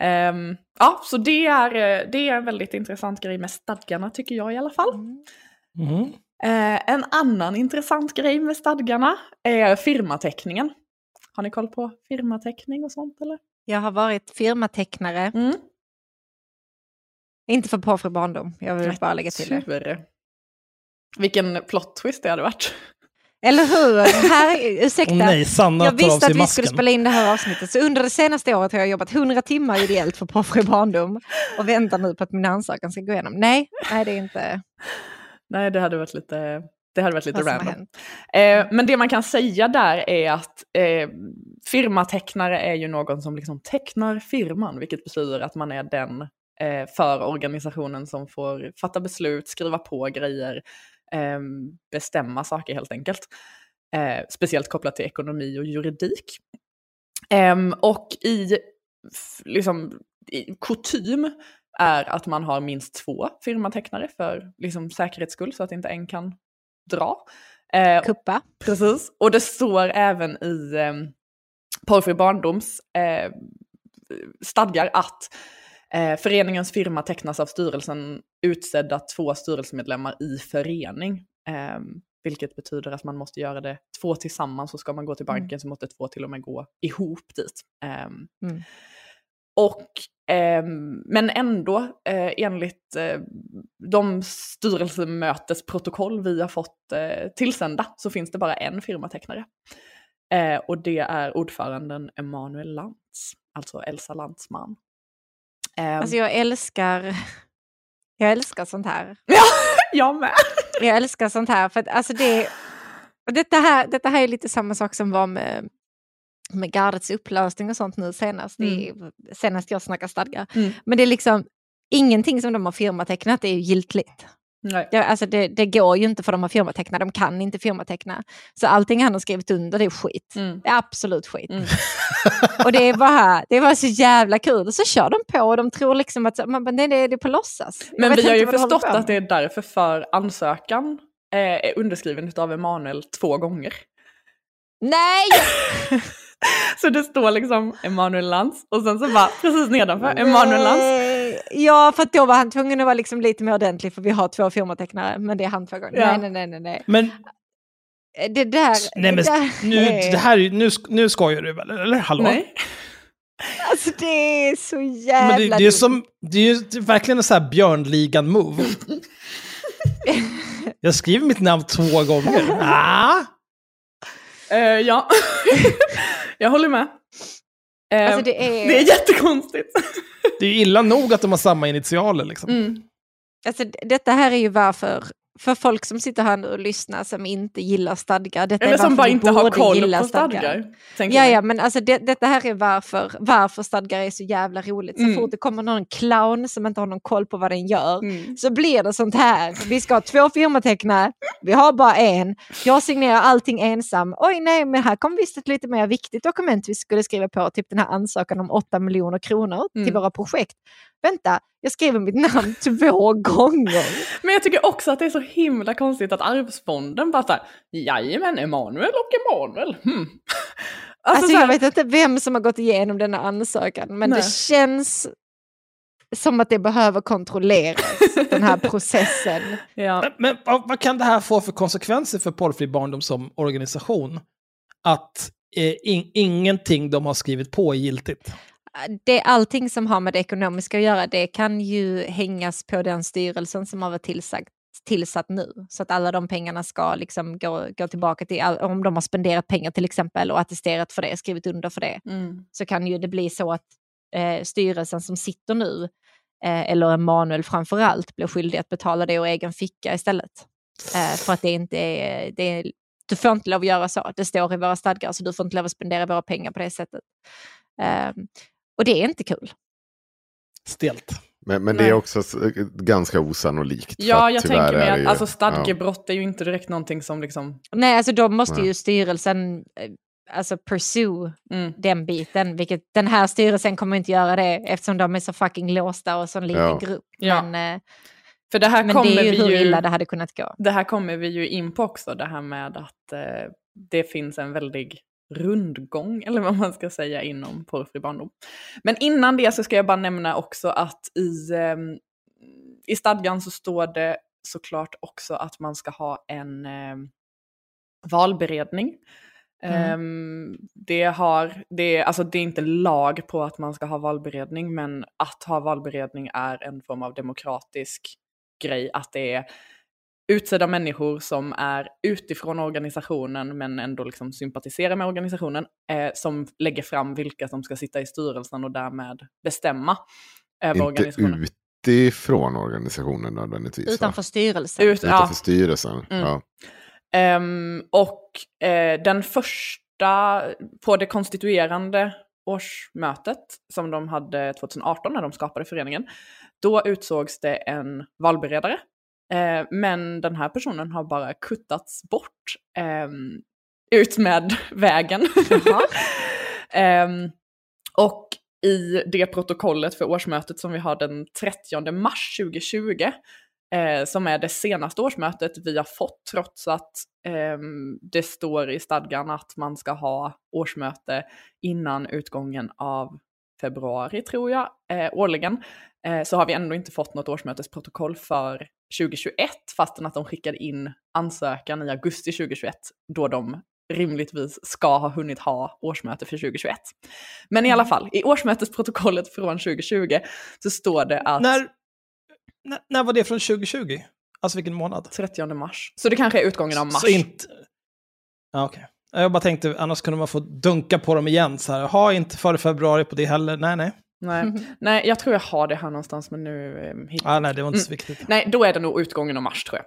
Ehm, ja, så det är, eh, det är en väldigt intressant grej med stadgarna tycker jag i alla fall. Mm. Eh, en annan intressant grej med stadgarna är firmateckningen. Har ni koll på firmateckning och sånt eller? Jag har varit firmatecknare, Mm. inte för porrfri barndom. Jag vill bara lägga till det. Vilken plot twist det hade varit. Eller hur? Här, ursäkta. Nej, Sanna jag visste att vi masken. skulle spela in det här avsnittet, så under det senaste året har jag jobbat 100 timmar ideellt för porrfri barndom och väntar nu på att min ansökan ska gå igenom. Nej, nej det är inte Nej, det hade varit lite, det hade varit lite random. Eh, men det man kan säga där är att eh, firmatecknare är ju någon som liksom tecknar firman, vilket betyder att man är den eh, för organisationen som får fatta beslut, skriva på grejer, eh, bestämma saker helt enkelt. Eh, speciellt kopplat till ekonomi och juridik. Ehm, och i, liksom, i kutym är att man har minst två firmatecknare för liksom, säkerhets skull så att inte en kan dra. Eh, Kuppa. Precis, och det står även i eh, Porrfri barndoms eh, stadgar att eh, föreningens firma tecknas av styrelsen utsedda två styrelsemedlemmar i förening. Eh, vilket betyder att man måste göra det två tillsammans och ska man gå till banken så måste två till och med gå ihop dit. Eh, Mm. och, ehm, men ändå, eh, enligt eh, de styrelsemötesprotokoll vi har fått eh, tillsända så finns det bara en firmatecknare. Eh, och det är ordföranden Emanuel Lantz, alltså Elsa Lantz man. Ehm, Alltså jag älskar, jag älskar sånt här. jag med! Jag älskar sånt här. För att, alltså det, detta, här, detta här är lite samma sak som var med, med gardets upplösning och sånt nu senast. I, senast jag snackade stadgar. Mm. Men det är liksom ingenting som de har firmatecknat är ju giltigt. Nej. Ja, alltså det, det går ju inte för de har firmatecknat, de kan inte firmateckna. Så allting han har skrivit under det är skit. Mm. Det är absolut skit. Mm. och det är bara, det var så jävla kul. Och så kör de på och de tror liksom att man, bara, nej, det, är- det är på låtsas. Men vi har ju förstått att det är därför för ansökan eh, är underskriven av Emanuel två gånger. Nej! Så det står liksom Emanuel Lantz och sen så bara precis nedanför Emanuel Lantz. Ja, för att då var han tvungen att vara liksom lite mer ordentlig för vi har två firmatecknare. Men det är han två gånger. Ja. Nej, nej, nej, nej. Men, Det där... nej, men det där nu, är- det här, nu, nu skojar du väl? Eller hallå? Nej. Alltså det är så jävla Men det, det, är som, det är ju det är verkligen en sån här björnligan-move. Jag skriver mitt namn två gånger. Ah, Eh, ja, jag håller med. Eh, Alltså det är... det är jättekonstigt. det är ju illa nog att de har samma initialer. Liksom. Mm. Alltså, detta här är ju varför, för folk som sitter här nu och lyssnar som inte gillar stadgar. Detta Eller som bara inte har koll på stadgar. Ja, ja, men alltså det, detta här är varför, varför stadgar är så jävla roligt. Så Mm. fort det kommer någon clown som inte har någon koll på vad den gör Mm. så blir det sånt här. Vi ska ha två firmatecknare, vi har bara en. Jag signerar allting ensam. Oj nej, men här kom visst ett lite mer viktigt dokument vi skulle skriva på, typ den här ansökan om 8 miljoner kronor till Mm. våra projekt. Vänta, jag skriver mitt namn två gånger. Men jag tycker också att det är så himla konstigt att Arvsfonden bara såhär, jajamän, Emanuel och Emanuel. Hmm. Alltså, Alltså, så jag vet inte vem som har gått igenom denna ansökan, men Nej. det känns som att det behöver kontrolleras, den här processen. ja. Men, men vad, vad kan det här få för konsekvenser för Porrfri barndom som organisation? Att eh, in, ingenting de har skrivit på är giltigt. Det, allting som har med det ekonomiska att göra, det kan ju hängas på den styrelsen som har varit tillsagt, tillsatt nu. Så att alla de pengarna ska liksom gå, gå tillbaka till, om de har spenderat pengar till exempel och attesterat för det, skrivit under för det, Mm. så kan ju det bli så att eh, styrelsen som sitter nu, eh, eller Emanuel framför allt, blir skyldig att betala det ur egen ficka istället. Eh, för att det inte är, det är, du får inte lov att göra så, det står i våra stadgar, så du får inte lov att spendera våra pengar på det sättet. Eh, och det är inte kul. Stelt. Men, men det är också ganska osannolikt. Ja, jag tänker mig att ju- alltså, stadgebrott är ju inte direkt någonting som liksom... Nej, alltså då måste Nej. ju styrelsen eh, alltså pursue Mm. den biten, vilket den här styrelsen kommer inte göra det eftersom de är så fucking låsta och så en liten Ja. grupp. Ja. Men, eh, För det här men kommer det är ju vi hur ju... illa det hade kunnat gå. Det här kommer vi ju in på också, det här med att eh, det finns en väldig rundgång, eller vad man ska säga, inom porrfri barndom. Men innan det så ska jag bara nämna också att i, eh, i stadgan så står det såklart också att man ska ha en eh, valberedning. Mm. Ehm, det, har, det, alltså det är inte lag på att man ska ha valberedning, men att ha valberedning är en form av demokratisk grej. Att det är utsedda människor som är utifrån organisationen men ändå liksom sympatiserar med organisationen eh, som lägger fram vilka som ska sitta i styrelsen och därmed bestämma över Inte organisationen. utifrån organisationen nödvändigtvis. va? Utanför styrelsen. Ut, ja, Utanför styrelsen. Mm. Ja. Ehm, och eh, den första, på det konstituerande årsmötet som de hade 2018 när de skapade föreningen, då utsågs det en valberedare. Eh, men den här personen har bara kuttats bort ehm, ut med vägen. Ehm, och i det protokollet för årsmötet som vi har den 30 mars 2020, eh, som är det senaste årsmötet vi har fått trots att ehm, det står i stadgan att man ska ha årsmöte innan utgången av februari tror jag, eh, årligen, eh, så har vi ändå inte fått något årsmötesprotokoll för 2021 fastän att de skickade in ansökan i augusti 2021 då de rimligtvis ska ha hunnit ha årsmöte för 2021. Men i alla fall, i årsmötesprotokollet från 2020 så står det att När, när, när var det från 2020? Alltså vilken månad? 30 mars. Så det kanske är utgången av mars. Så inte... Ja, okej. Jag bara tänkte, annars kunde man få dunka på dem igen så här. Ha inte före februari på det heller. Nej, nej. Nej. Nej, jag tror jag har det här någonstans men nu eh, hittar Ah, nej, det var inte så viktigt. Nej, då är det nog utgången av mars tror jag.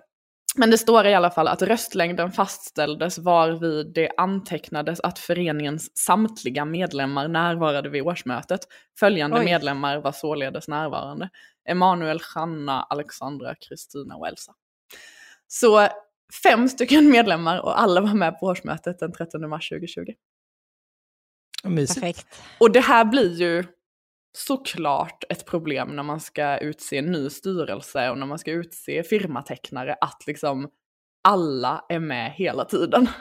Men det står i alla fall att röstlängden fastställdes varvid det antecknades att föreningens samtliga medlemmar närvarade vid årsmötet. Följande Oj. medlemmar var således närvarande. Emanuel, Hanna, Alexandra, Kristina och Elsa. Så fem stycken medlemmar och alla var med på årsmötet den 13 mars 2020. Mysigt. Perfekt. Och det här blir ju såklart ett problem när man ska utse en ny styrelse och när man ska utse firmatecknare att liksom alla är med hela tiden.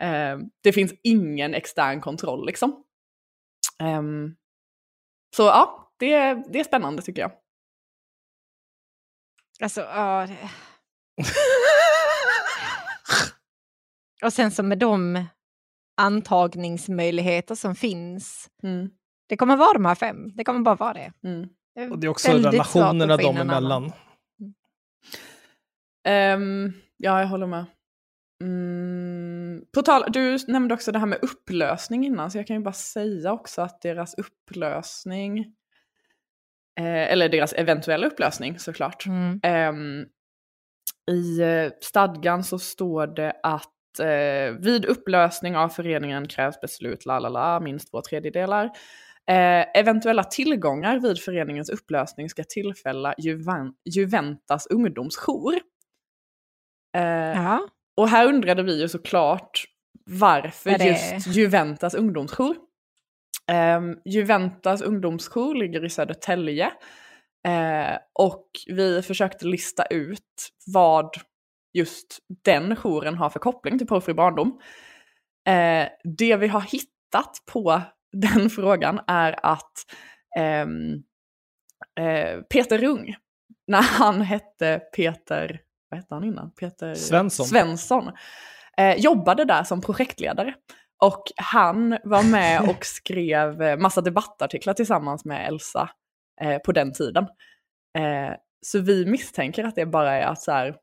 Eh, det finns ingen extern kontroll liksom. Ehm, så ja, det, är- det är spännande tycker jag. Alltså, ja. det- Och sen så med de antagningsmöjligheter som finns. Mm, Det kommer vara de här fem. Det kommer bara vara det. mm. är Och det är också relationerna dem emellan. Ehm, ja, jag håller med. Mm, på tal, du nämnde också det här med upplösning innan, så jag kan ju bara säga också att deras upplösning, eh, eller deras eventuella upplösning såklart, Mm. Ehm, I eh, stadgan så står det att eh, vid upplösning av föreningen krävs beslut, la la la, minst två tredjedelar. Eh, eventuella tillgångar vid föreningens upplösning ska tillfälla Juven Juventas ungdomsjour. Eh, och här undrade vi ju såklart varför det- just Juventas ungdomsjour. Um, Juventas ungdomsjour ligger i Södertälje. Eh, och vi försökte lista ut vad just den jouren har för koppling till porrfri barndom. Eh, det vi har hittat på den frågan är att ehm, eh, Peter Rung, när han hette Peter, vad hette han innan? Peter Svensson. Svensson eh, jobbade där som projektledare. Och han var med och skrev eh, massa debattartiklar tillsammans med Elsa eh, på den tiden. Eh, så vi misstänker att det bara är att så här,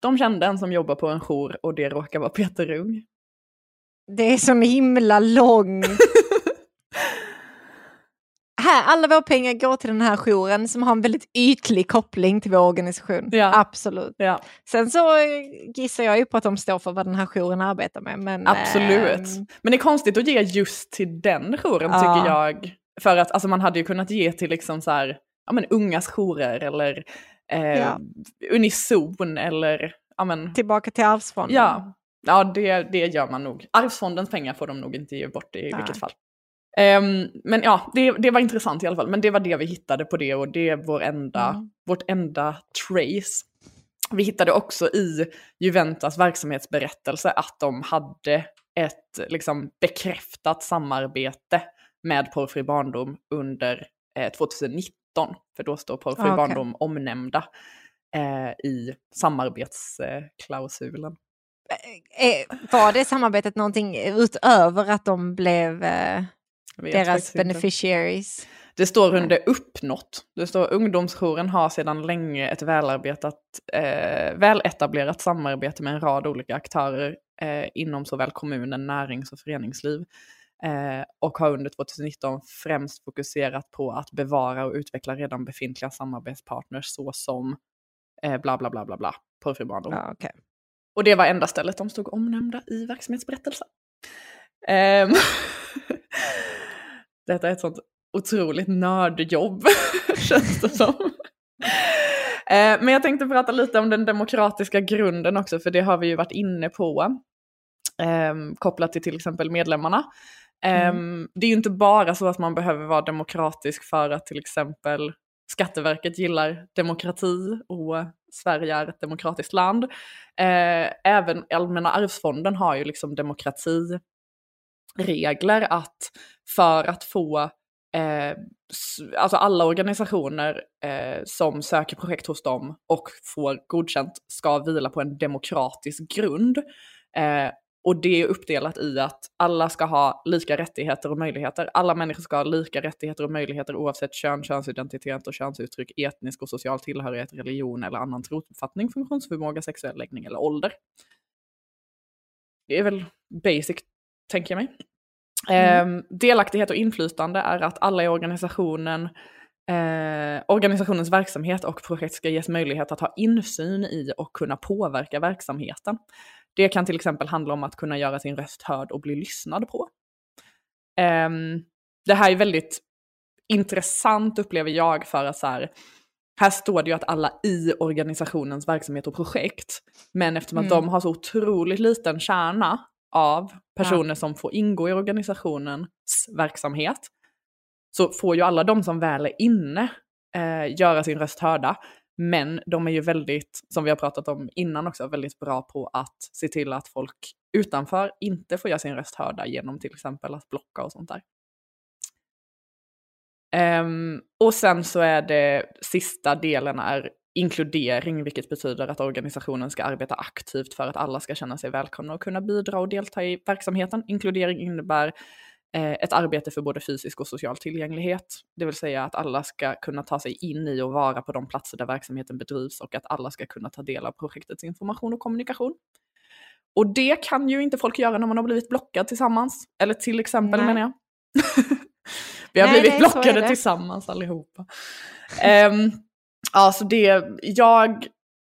de kände en som jobbar på en jour och det råkar vara Peter Rung. Det är så himla långt. här, alla våra pengar går till den här jouren som har en väldigt ytlig koppling till vår organisation. Ja. Absolut. Ja, Sen så eh, gissar jag ju på att de står för vad den här jouren arbetar med. Men, absolut. ehm, Men det är konstigt att ge just till den jouren Ja. tycker jag. För att alltså, man hade ju kunnat ge till liksom så här, ja men ungas jourer eller eh. Unison eller ja men tillbaka till arvsfonden. Ja, ja det, det gör man nog. Arvsfondens pengar får de nog inte ge bort i Nej. vilket fall. Ehm, men ja, det, det var intressant i alla fall. Men det var det vi hittade på det och det är vår enda, Mm. vårt enda trace. Vi hittade också i Juventas verksamhetsberättelse att de hade ett liksom, bekräftat samarbete med Porrfri barndom under eh, 2019. För då står Porrfri Ah, okej. barndom omnämnda eh, i samarbetsklausulen. Eh, Var det samarbetet någonting utöver att de blev eh, deras faktiskt inte. beneficiaries? Det står under uppnått. Det står ungdomsjouren har sedan länge ett välarbetat, eh, väletablerat samarbete med en rad olika aktörer eh, inom såväl kommunen, närings och föreningsliv. Eh, och har under 2019 främst fokuserat på att bevara och utveckla redan befintliga samarbetspartners såsom eh, bla bla bla bla bla, porrfri. Ja, okej. Och det var enda stället de stod omnämnda i verksamhetsberättelsen. Detta är ett sånt otroligt nördjobb, känns det som. Eh, Men jag tänkte prata lite om den demokratiska grunden också, för det har vi ju varit inne på. ehm, kopplat till till exempel medlemmarna. Ehm, Det är ju inte bara så att man behöver vara demokratisk för att till exempel Skatteverket gillar demokrati och Sverige är ett demokratiskt land. Eh, även Allmänna arvsfonden har ju liksom regler att för att få eh, alltså alla organisationer eh, som söker projekt hos dem och får godkänt ska vila på en demokratisk grund. Eh, och det är uppdelat i att alla ska ha lika rättigheter och möjligheter. Alla människor ska ha lika rättigheter och möjligheter oavsett kön, könsidentitet och könsuttryck, etnisk och social tillhörighet, religion eller annan trosuppfattning, funktionsförmåga, sexuell läggning eller ålder. Det är väl basic, tänker jag mig. Eh, delaktighet och inflytande är att alla i organisationen, eh, organisationens verksamhet och projekt ska ges möjlighet att ha insyn i och kunna påverka verksamheten. Det kan till exempel handla om att kunna göra sin röst hörd och bli lyssnad på. Ehm, det här är väldigt intressant upplever jag för att så här, här står det ju att alla i organisationens verksamhet och projekt, men eftersom att Mm. de har så otroligt liten kärna av personer som får ingå i organisationens verksamhet, så får ju alla de som väl är inne eh, göra sin röst hörda. Men de är ju väldigt, som vi har pratat om innan också, väldigt bra på att se till att folk utanför inte får göra sin röst hörda genom till exempel att blocka och sånt där. Ehm, och sen så är det sista delen är inkludering, vilket betyder att organisationen ska arbeta aktivt för att alla ska känna sig välkomna och kunna bidra och delta i verksamheten. Inkludering innebär eh, ett arbete för både fysisk och social tillgänglighet, det vill säga att alla ska kunna ta sig in i och vara på de platser där verksamheten bedrivs och att alla ska kunna ta del av projektets information och kommunikation. Och det kan ju inte folk göra när man har blivit blockad tillsammans, eller till exempel Nej. menar jag. Vi har Nej, blivit nej, blockade tillsammans allihopa. Um, alltså det, jag,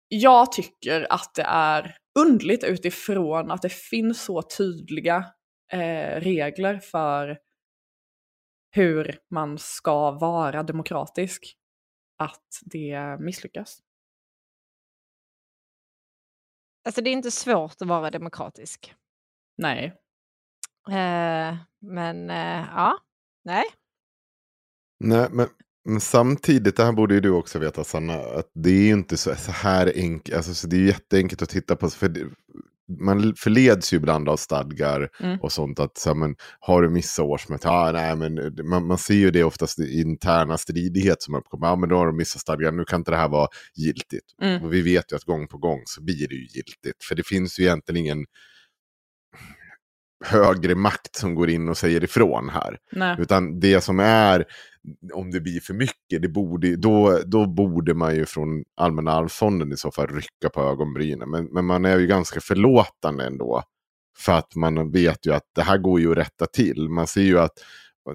jag tycker att det är undligt utifrån att det finns så tydliga eh, regler för hur man ska vara demokratisk, att det misslyckas. Alltså det är inte svårt att vara demokratisk. Nej. Eh, men eh, ja, nej. Nej, men, men samtidigt, det här borde ju du också veta Sanna, att det är ju inte så, så här enkelt, alltså, så det är jätteenkelt att titta på, för det, man förleds ju ibland av stadgar Mm. och sånt, att så här, men, har du missat årsmöte, ah, nej, men, man, man ser ju det oftast i interna stridighet som uppkommer, ja ah, men då har du missat stadgar, nu kan inte det här vara giltigt. Mm. Och vi vet ju att gång på gång så blir det ju giltigt, för det finns ju egentligen ingen högre makt som går in och säger ifrån här. Nej. Utan det som är, om det blir för mycket, det borde, då, då borde man ju från Allmänna arvsfonden i så fall rycka på ögonbrynen. Men, men man är ju ganska förlåtande ändå. För att man vet ju att det här går ju att rätta till. Man ser ju att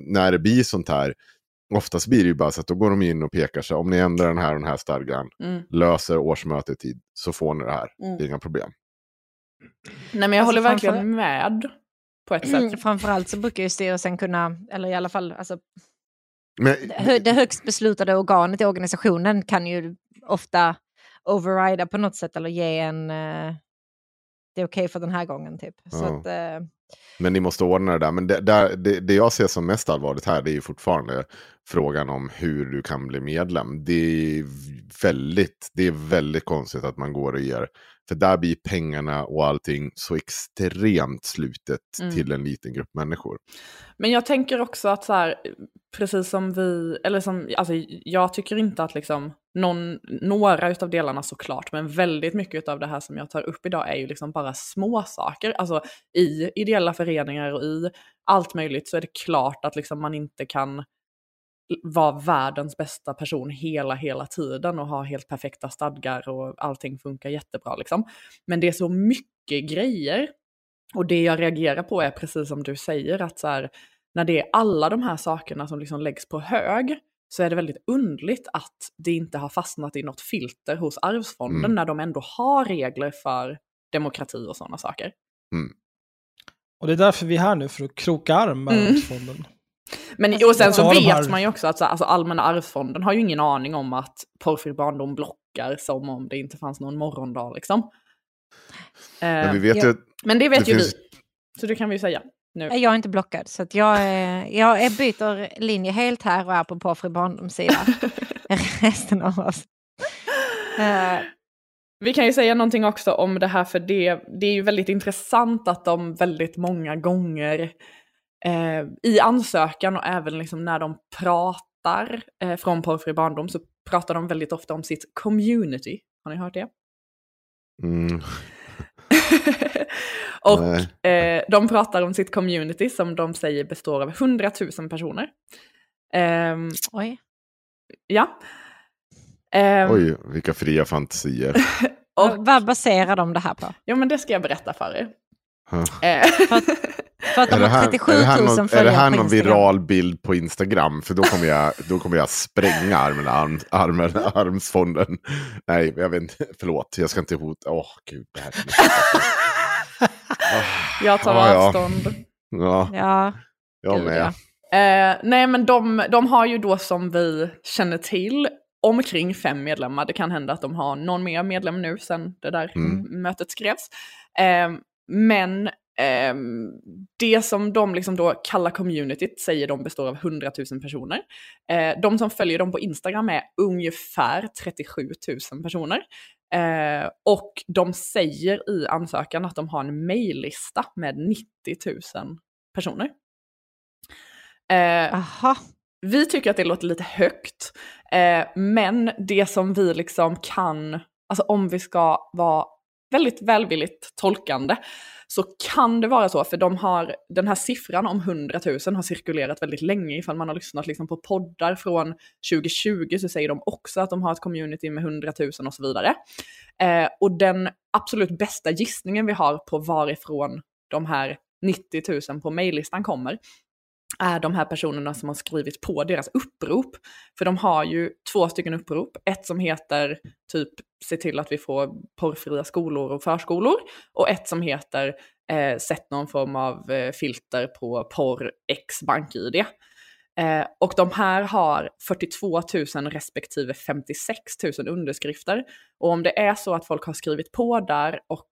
när det blir sånt här, oftast blir det ju bara så att då går de in och pekar sig. Om ni ändrar den här och den här stadgan, Mm. löser årsmötet tid, så får ni det här. Mm. Det är inga problem. Nej men jag Alltså, håller verkligen med på ett sätt. Mm, Framförallt så brukar ju styrelsen kunna, eller i alla fall alltså, Men, det det högst beslutade organet i organisationen kan ju ofta overrida på något sätt eller ge en eh, det är okej för den här gången typ. Så Ja. att, eh, Men ni måste ordna det där. Men det, där, det, det jag ser som mest allvarligt här det är ju fortfarande frågan om hur du kan bli medlem. Det är väldigt, det är väldigt konstigt att man går och ger. För där blir pengarna och allting så extremt slutet Mm. till en liten grupp människor. Men jag tänker också att så här, precis som vi, eller som, alltså jag tycker inte att liksom någon, några utav delarna såklart, men väldigt mycket av det här som jag tar upp idag är ju liksom bara små saker. Alltså i ideella föreningar och i allt möjligt så är det klart att liksom man inte kan vara världens bästa person hela, hela tiden och ha helt perfekta stadgar och allting funkar jättebra liksom. Men det är så mycket grejer. Och det jag reagerar på är precis som du säger, att så här, när det är alla de här sakerna som liksom läggs på hög, så är det väldigt undligt att det inte har fastnat i något filter hos Arvsfonden Mm. när de ändå har regler för demokrati och sådana saker. Och det är därför vi är här nu, för att kroka arm med Mm. Arvsfonden. Men Alltså, och sen så vet man ju också att så, alltså, Allmänna arvsfonden har ju ingen aning om att porrfri barndom blockar som om det inte fanns någon morgondag liksom. Eh, Men vi vet ja. ju men det vet det ju finns- vi. Så det kan vi ju säga nu. Jag är inte blockad, så att jag, jag är- byter linje helt här och är på porrfri barndomssida resten av oss. Eh, Vi kan ju säga någonting också om det här för det, det är ju väldigt intressant att de väldigt många gånger eh, i ansökan och även liksom när de pratar eh, från porrfri barndom så pratar de väldigt ofta om sitt community. Har ni hört det? mm, och eh, de pratar om sitt community som de säger består av 100 000 personer. Ehm, oj. ja. Ehm, oj, vilka fria fantasier. och, Vad baserar de det här på? ja men det ska jag berätta för er. Eh, För att de Är det, har här, 37 är, 000 det här någon, är det följare här på någon Instagram. viral bild på Instagram? För då kommer jag, då kommer jag spränga armen, arm, armen, armsfonden. Nej, jag vet inte. Förlåt, jag ska inte hota. Åh, gud. Det här jag tar ja. avstånd. ja, Ja, jag med. ja. Eh, nej men de, de har ju då som vi känner till omkring fem medlemmar. Det kan hända att de har någon mer medlem nu sen det där Mm. mötet skrevs. Eh, men ehm, det som de liksom då kallar communityt säger de består av 100 000 personer. Eh, de som följer dem på Instagram är ungefär 37 000 personer. Eh, och de säger i ansökan att de har en mejllista med 90 000 personer. Eh, Aha. vi tycker att det låter lite högt, eh, men det som vi liksom kan, alltså om vi ska vara väldigt välvilligt tolkande, så kan det vara så, för de har, den här siffran om 100 000 har cirkulerat väldigt länge, ifall man har lyssnat liksom på poddar från 2020 så säger de också att de har ett community med 100 000 och så vidare. Eh, och den absolut bästa gissningen vi har på varifrån de här 90 000 på mejllistan kommer, är de här personerna som har skrivit på deras upprop. För de har ju två stycken upprop. Ett som heter typ se till att vi får porrfria skolor och förskolor. Och ett som heter eh, sätt någon form av eh, filter på porr x bank-id. Eh, och de här har 42 000 respektive 56 000 underskrifter. Och om det är så att folk har skrivit på där och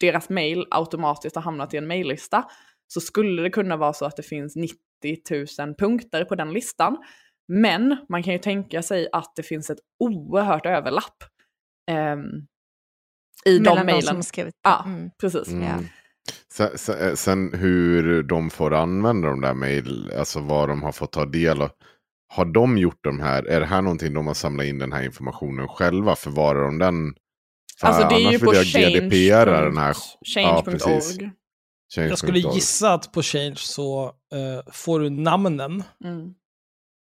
deras mail automatiskt har hamnat i en maillista så skulle det kunna vara så att det finns 90 000 punkter på den listan. Men man kan ju tänka sig att det finns ett oerhört överlapp ehm, i Mellan de som mejlen. har skrivit. Ja, Mm. precis. Mm. Ja. Sen, hur de får använda de där mejl, alltså vad de har fått ta del av. Har de gjort de här, är det här någonting de har samlat in den här informationen själva? Förvarar de den? För Alltså det är ju på den här. Ja, precis. Jag skulle gissa att på Change så eh, får du namnen, mm.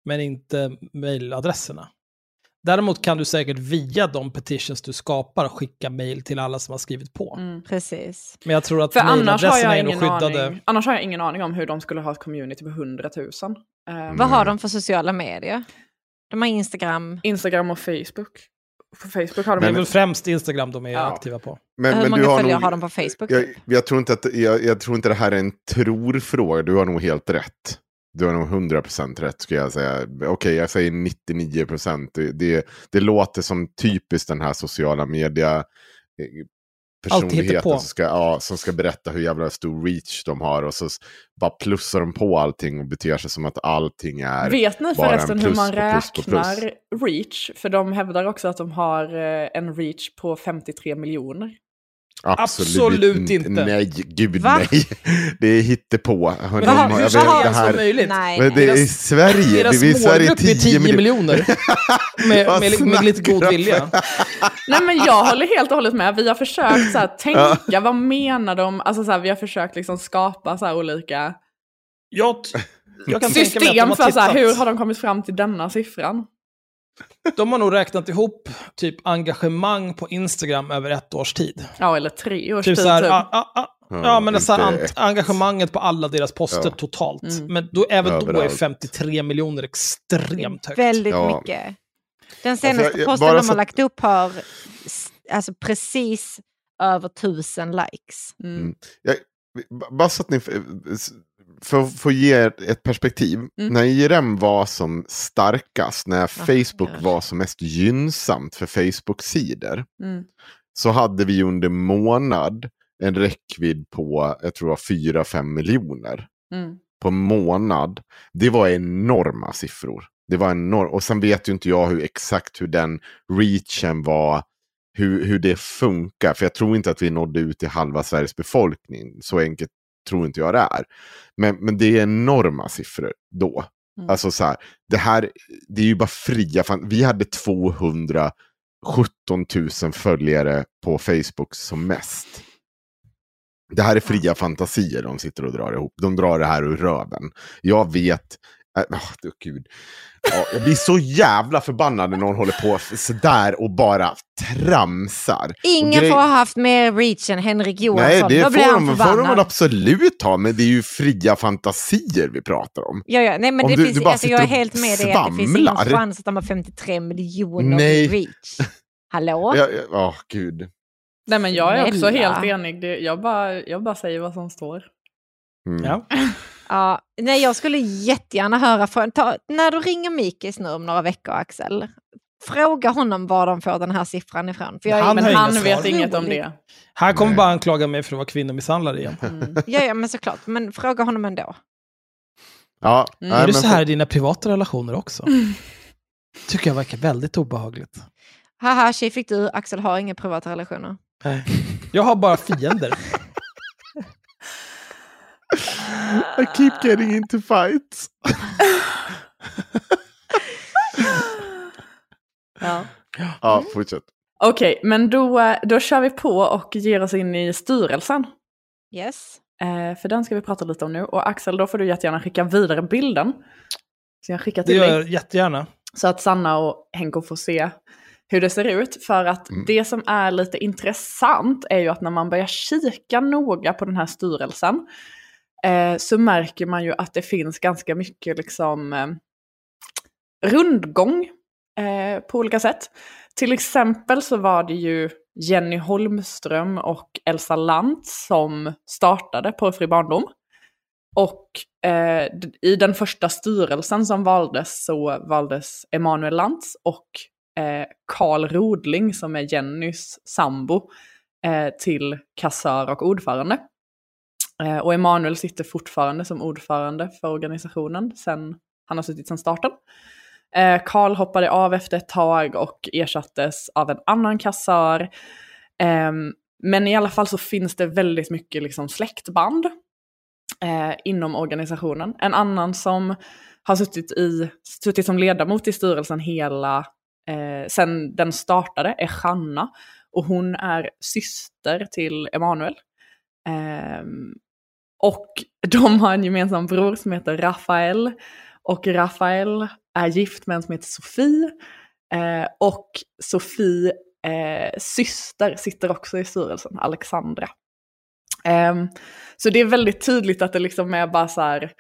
men inte mejladresserna. Däremot kan du säkert via de petitions du skapar skicka mejl till alla som har skrivit på. Mm. Precis. Men jag tror att För annars har, jag ingen skyddade. aning, annars har jag ingen aning om hur de skulle ha ett community på 100 000. Ehm, Vad har Mm. de för sociala medier? De har Instagram. Instagram och Facebook. På Facebook har de Det är Men- väl främst Instagram de är Ja. aktiva på. Men, Hur men många du har följare nog, har de på Facebook? jag, jag, tror inte att, jag, jag tror inte det här är en tror-fråga. Du har nog helt rätt. Du har nog 100% rätt skulle jag säga. Okej, jag säger 99%. Det, det, det låter som typiskt den här sociala media hittepå. som ska, ja, som ska berätta hur jävla stor reach de har. Och så bara plussar de på allting och beter sig som att allting är... Vet ni förresten hur man på plus på plus. räknar reach? För de hävdar också att de har eh, en reach på 53 miljoner. Absolut inte. Nej, gud Va? nej. Det är hittepå. Men De hur, ska det här, möjligt? Nej. men det är i Sverige. Deras det är Sverige målgrupp är 10 miljoner. Med, med, med lite god vilja. Nej men jag håller helt och hållet med. Vi har försökt så här, tänka, vad menar de? Alltså så här, vi har försökt liksom skapa så här olika... Jag, Jag kan tänka mig att de system har för så hur har de kommit fram till denna siffran? De har nog räknat ihop typ engagemang på Instagram över ett års tid. Ja, eller tre års Typ tid. så här, typ. ah, ah, ah. Ja, Ja, men det är så här, engagemanget på alla deras poster Ja. totalt. Mm. Men då, även då är Överallt. 53 miljoner extremt högt. Väldigt Ja. mycket. Den senaste jag- jag- posten de så- har lagt upp har alltså precis över tusen likes. Mm. Jag, b- bara så att ni, för att få ge ett- perspektiv. Mm. När IRM var som starkast, när Facebook gud. var som mest gynnsamt för Facebook-sidor. Mm. Så hade vi under månad en räckvidd på, jag tror det var 4-5 miljoner. Mm. På månad. Det var enorma siffror. Det var enormt. Och sen vet ju inte jag hur exakt hur den reachen var. Hur, hur det funkar. För jag tror inte att vi nådde ut till halva Sveriges befolkning. Så enkelt tror inte jag det är. Men, men det är enorma siffror då. Mm. Alltså så här, det här, det är ju bara fria. Fan, vi hade 217 000 följare på Facebook som mest. Det här är fria fantasier de sitter och drar ihop. De drar det här ur röven. Jag vet... Äh, åh, det- gud. Ja, jag blir så jävla förbannad när någon håller på sådär och bara tramsar. Ingen grej- får ha haft mer reach än Henrik Johansson. Nej, det Då blir får de, får de absolut ha, men det är ju fria fantasier vi pratar om. Ja, ja. Nej, men Om det du- finns, du bara alltså, jag är helt med dig att det finns ingen chans att de har 53 miljoner Nej. reach. Hallå? Ja, ja, åh, gud. Nej, men jag är också helt enig. Det, jag, bara, jag bara säger vad som står. Mm. Ja. Ja, nej, jag skulle jättegärna höra från... Ta, när du ringer Mikis nu om några veckor, Axel. Fråga honom var de får den här siffran ifrån. För jag, är- Han Men han svar. vet inget om det. Han kommer bara anklaga mig för att vara kvinnomisshandlare igen. Mm. ja, ja, men såklart. Men fråga honom ändå. Ja, Mm. nej, är du så här i dina privata relationer också? Tycker jag verkar väldigt obehagligt. Haha, tjej fick du. Axel har inga privata relationer. Nej. Jag har bara fiender. I keep getting into fights. Ja. Ja, fortsätt. Okej, men då, då kör vi på och ger oss in i styrelsen. Yes. Eh, för den ska vi prata lite om nu. Och Axel, då får du jättegärna skicka vidare bilden. Så jag skickar Det till gör dig. jag jättegärna. Så att Sanna och Henko får se hur det ser ut. För att Mm. det som är lite intressant är ju att när man börjar kika noga på den här styrelsen eh, så märker man ju att det finns ganska mycket liksom eh, rundgång eh, på olika sätt. Till exempel så var det ju Jenny Holmström och Elsa Lantz som startade Porrfri barndom. Och eh, i den första styrelsen som valdes så valdes Emanuel Lantz och eh, Karl Rodling som är Jennys sambo eh, till kassör och ordförande. Eh, och Emanuel sitter fortfarande som ordförande för organisationen sen han har suttit sedan starten. Eh, Karl hoppade av efter ett tag och ersattes av en annan kassör. Ehm, men i alla fall så finns det väldigt mycket liksom släktband eh, inom organisationen. En annan som har suttit, i, suttit som ledamot i styrelsen hela, eh, sen den startade är Hanna. Och hon är syster till Emanuel. Ehm, och de har en gemensam bror som heter Rafael. Och Rafael är gift med en som heter Sofie. Eh, och Sofie eh, syster sitter också i styrelsen, Alexandra. Eh, så det är väldigt tydligt att det liksom är bara så här...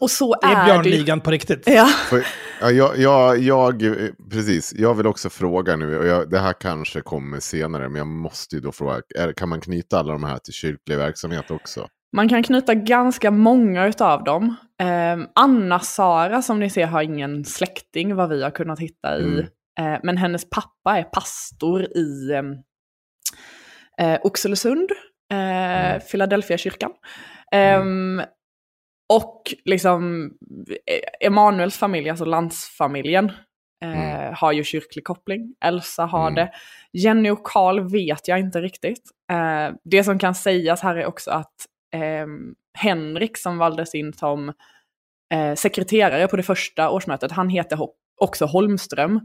Och så Det är är. Björnligan på riktigt. Ja. För, ja, jag, jag, jag, precis, jag vill också fråga nu, och jag, det här kanske kommer senare, men jag måste ju då fråga, är, kan man knyta alla de här till kyrklig verksamhet också? Man kan knyta ganska många utav dem. Eh, Anna-Sara som ni ser har ingen släkting vad vi har kunnat hitta i. Mm. Eh, men hennes pappa är pastor i eh, eh, Oxelösund, eh, Philadelphia kyrkan. Ehm, och liksom eh, Emanuels familj, alltså landsfamiljen, eh, har ju kyrklig koppling. Elsa har Mm. det. Jenny och Karl vet jag inte riktigt. Eh, det som kan sägas här är också att ehm, Henrik som valdes in som eh, sekreterare på det första årsmötet, han heter också Holmström.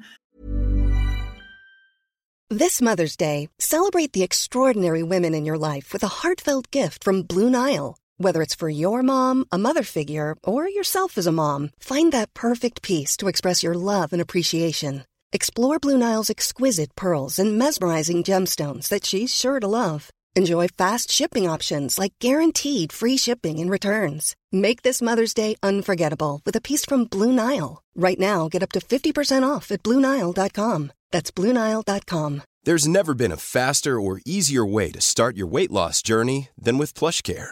This Mother's Day, celebrate the extraordinary women in your life with a heartfelt gift from Blue Nile. Whether it's for your mom, a mother figure, or yourself as a mom, find that perfect piece to express your love and appreciation. Explore Blue Nile's exquisite pearls and mesmerizing gemstones that she's sure to love. Enjoy fast shipping options like guaranteed free shipping and returns. Make this Mother's Day unforgettable with a piece from Blue Nile. Right now, get up to 50% off at BlueNile.com. That's BlueNile.com. There's never been a faster or easier way to start your weight loss journey than with PlushCare.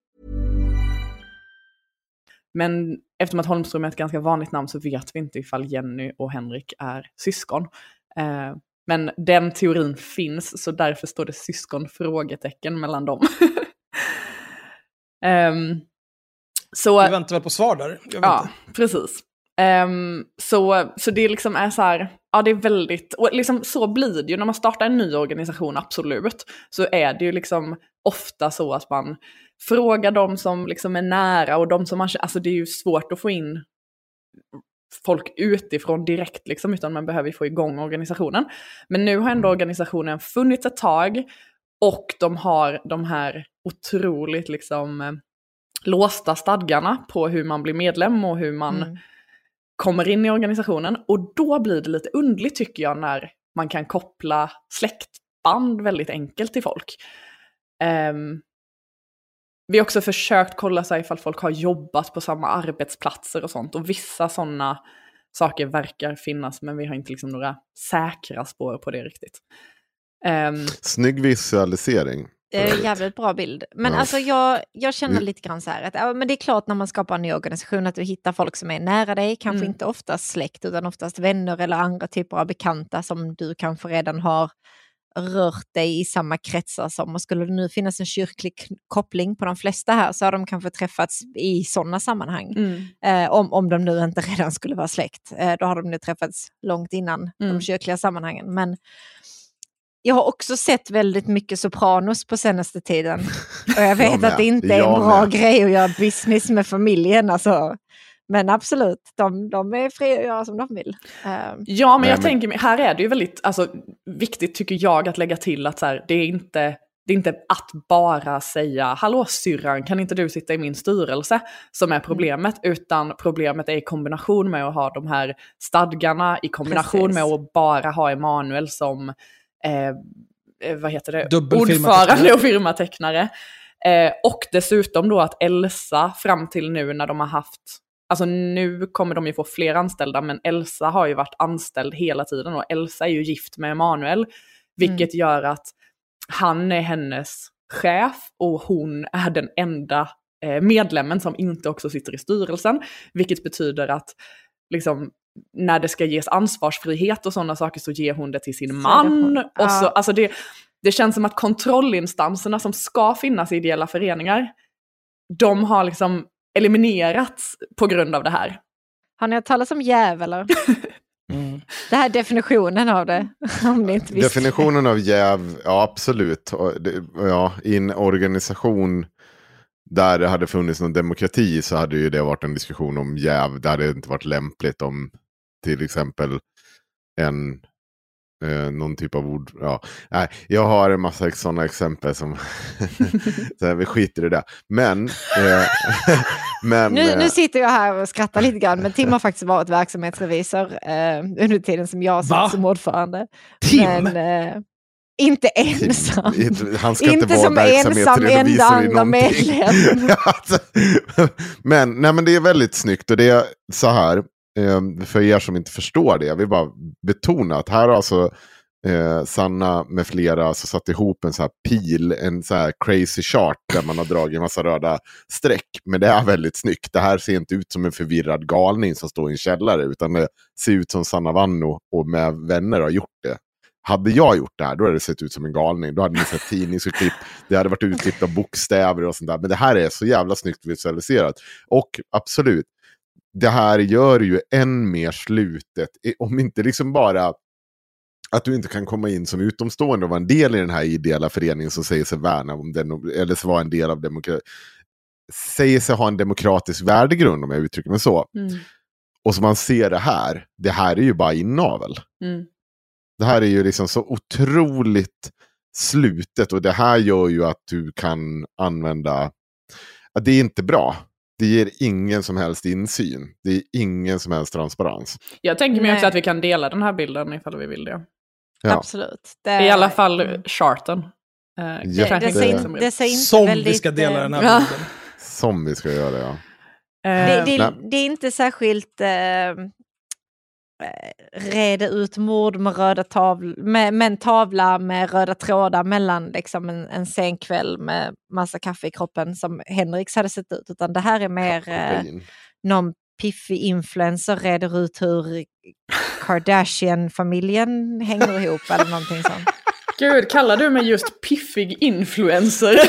Men eftersom att Holmström är ett ganska vanligt namn så vet vi inte ifall Jenny och Henrik är syskon. Eh, men den teorin finns, så därför står det syskon? frågetecken mellan dem. um, så, Vi väntar väl på svar där. Ja, inte. precis. Um, så, så det liksom är så här, ja det är väldigt, och liksom så blir det ju när man startar en ny organisation, absolut. Så är det ju liksom ofta så att man frågar de som liksom är nära och de som man alltså det är ju svårt att få in folk utifrån direkt liksom, utan man behöver ju få igång organisationen. Men nu har ändå organisationen funnits ett tag och de har de här otroligt liksom eh, låsta stadgarna på hur man blir medlem och hur man Mm. kommer in i organisationen. Och då blir det lite undligt tycker jag när man kan koppla släktband väldigt enkelt till folk. Ehm, vi har också försökt kolla så här ifall folk har jobbat på samma arbetsplatser och sånt. Och vissa sådana saker verkar finnas men vi har inte liksom några säkra spår på det riktigt. Ehm, Snygg visualisering. Det är en jävligt bra bild. Men Ja. alltså jag, jag känner lite grann så här att ja, men det är klart när man skapar en ny organisation att du hittar folk som är nära dig, kanske Mm. inte oftast släkt utan oftast vänner eller andra typer av bekanta som du kanske redan har rört dig i samma kretsar som. Och skulle det nu finnas en kyrklig koppling på de flesta här så har de kanske träffats i sådana sammanhang. mm, Eh, om, om de nu inte redan skulle vara släkt. Eh, då har de nu träffats långt innan Mm. de kyrkliga sammanhangen. Men jag har också sett väldigt mycket Sopranos på senaste tiden. Och jag vet med. att det inte är Jag en bra med. grej att göra business med familjen. Alltså. Men absolut, de, de är fria att göra som de vill. Eh, Ja, men jag men- tänker, mig- här är det ju väldigt alltså, viktigt tycker jag att lägga till att så här, det, är inte, det är inte att bara säga hallå syrran, kan inte du sitta i min styrelse som är problemet, utan problemet är i kombination med att ha de här stadgarna, i kombination Precis. med att bara ha Emanuel som eh, eh, vad heter det? Ordförande och firmatecknare. Eh, och dessutom då att Elsa fram till nu när de har haft, alltså nu kommer de ju få fler anställda, men Elsa har ju varit anställd hela tiden och Elsa är ju gift med Emanuel, vilket gör att han är hennes chef och hon är den enda eh, medlemmen som inte också sitter i styrelsen, vilket betyder att liksom när det ska ges ansvarsfrihet och sådana saker så ger hon det till sin man. Och så, alltså det, det känns som att kontrollinstanserna som ska finnas i ideella föreningar, de har liksom eliminerats på grund av det här. har ni hört talas om jäv eller? Mm. Det här är definitionen av det. Om ni inte visste. Definitionen av jäv, ja absolut. Ja, I en organisation där det hade funnits någon demokrati så hade ju det varit en diskussion om jäv. Det hade inte varit lämpligt om till exempel en eh, någon typ av ord. Ja. Nej, jag har en massa sådana exempel som så här, vi skiter i det. Men, eh, men Nu, eh, nu sitter jag här och skrattar lite grann, men Tim har faktiskt varit verksamhetsrevisor eh, under tiden som jag satt som ordförande. Tim? Men eh, inte ensam. Han ska inte, Inte vara som ensam verksamhetsrevisor enda i andra medlem. Men, nej, men det är väldigt snyggt och det är så här, Ehm, för er som inte förstår det, jag vill bara betona att här har alltså eh, Sanna med flera alltså satt ihop en så här pil, en så här crazy chart där man har dragit en massa röda streck. Men det är väldigt snyggt. Det här ser inte ut som en förvirrad galning som står i en källare, utan det ser ut som Sanna Vanno och med vänner har gjort det. Hade jag gjort det här, då hade det sett ut som en galning. Då hade ni sett tidningsurklipp, det hade varit utklippt av bokstäver och sånt där. Men det här är så jävla snyggt visualiserat. Och absolut, det här gör ju än mer slutet, om inte liksom bara att du inte kan komma in som utomstående och vara en del i den här ideella föreningen som säger sig värna om den, eller vara en del av demokrati. Säger sig ha en demokratisk värdegrund om jag uttrycker mig så. Mm. Och så man ser det här, det här är ju bara inavel. Mm. Det här är ju liksom så otroligt slutet och det här gör ju att du kan använda, att det är inte bra. Det ger ingen som helst insyn. Det är ingen som helst transparens. Jag tänker mig också att vi kan dela den här bilden ifall vi vill det. Ja. Absolut. Det, I alla fall charten. Eh, det, inte ser, som in- det ser inte Som väldigt... vi ska dela eh, den här bilden. Som vi ska göra, ja. Eh, Det, det, det är inte särskilt eh, reda ut mord med, röda tavl med, med en tavla med röda trådar mellan liksom en, en sen kväll med massa kaffe i kroppen som Henriks hade sett ut. Utan det här är mer eh, någon piffig influencer reder ut hur Kardashian-familjen hänger ihop eller någonting sånt. Gud, kallar du mig just piffig influencer?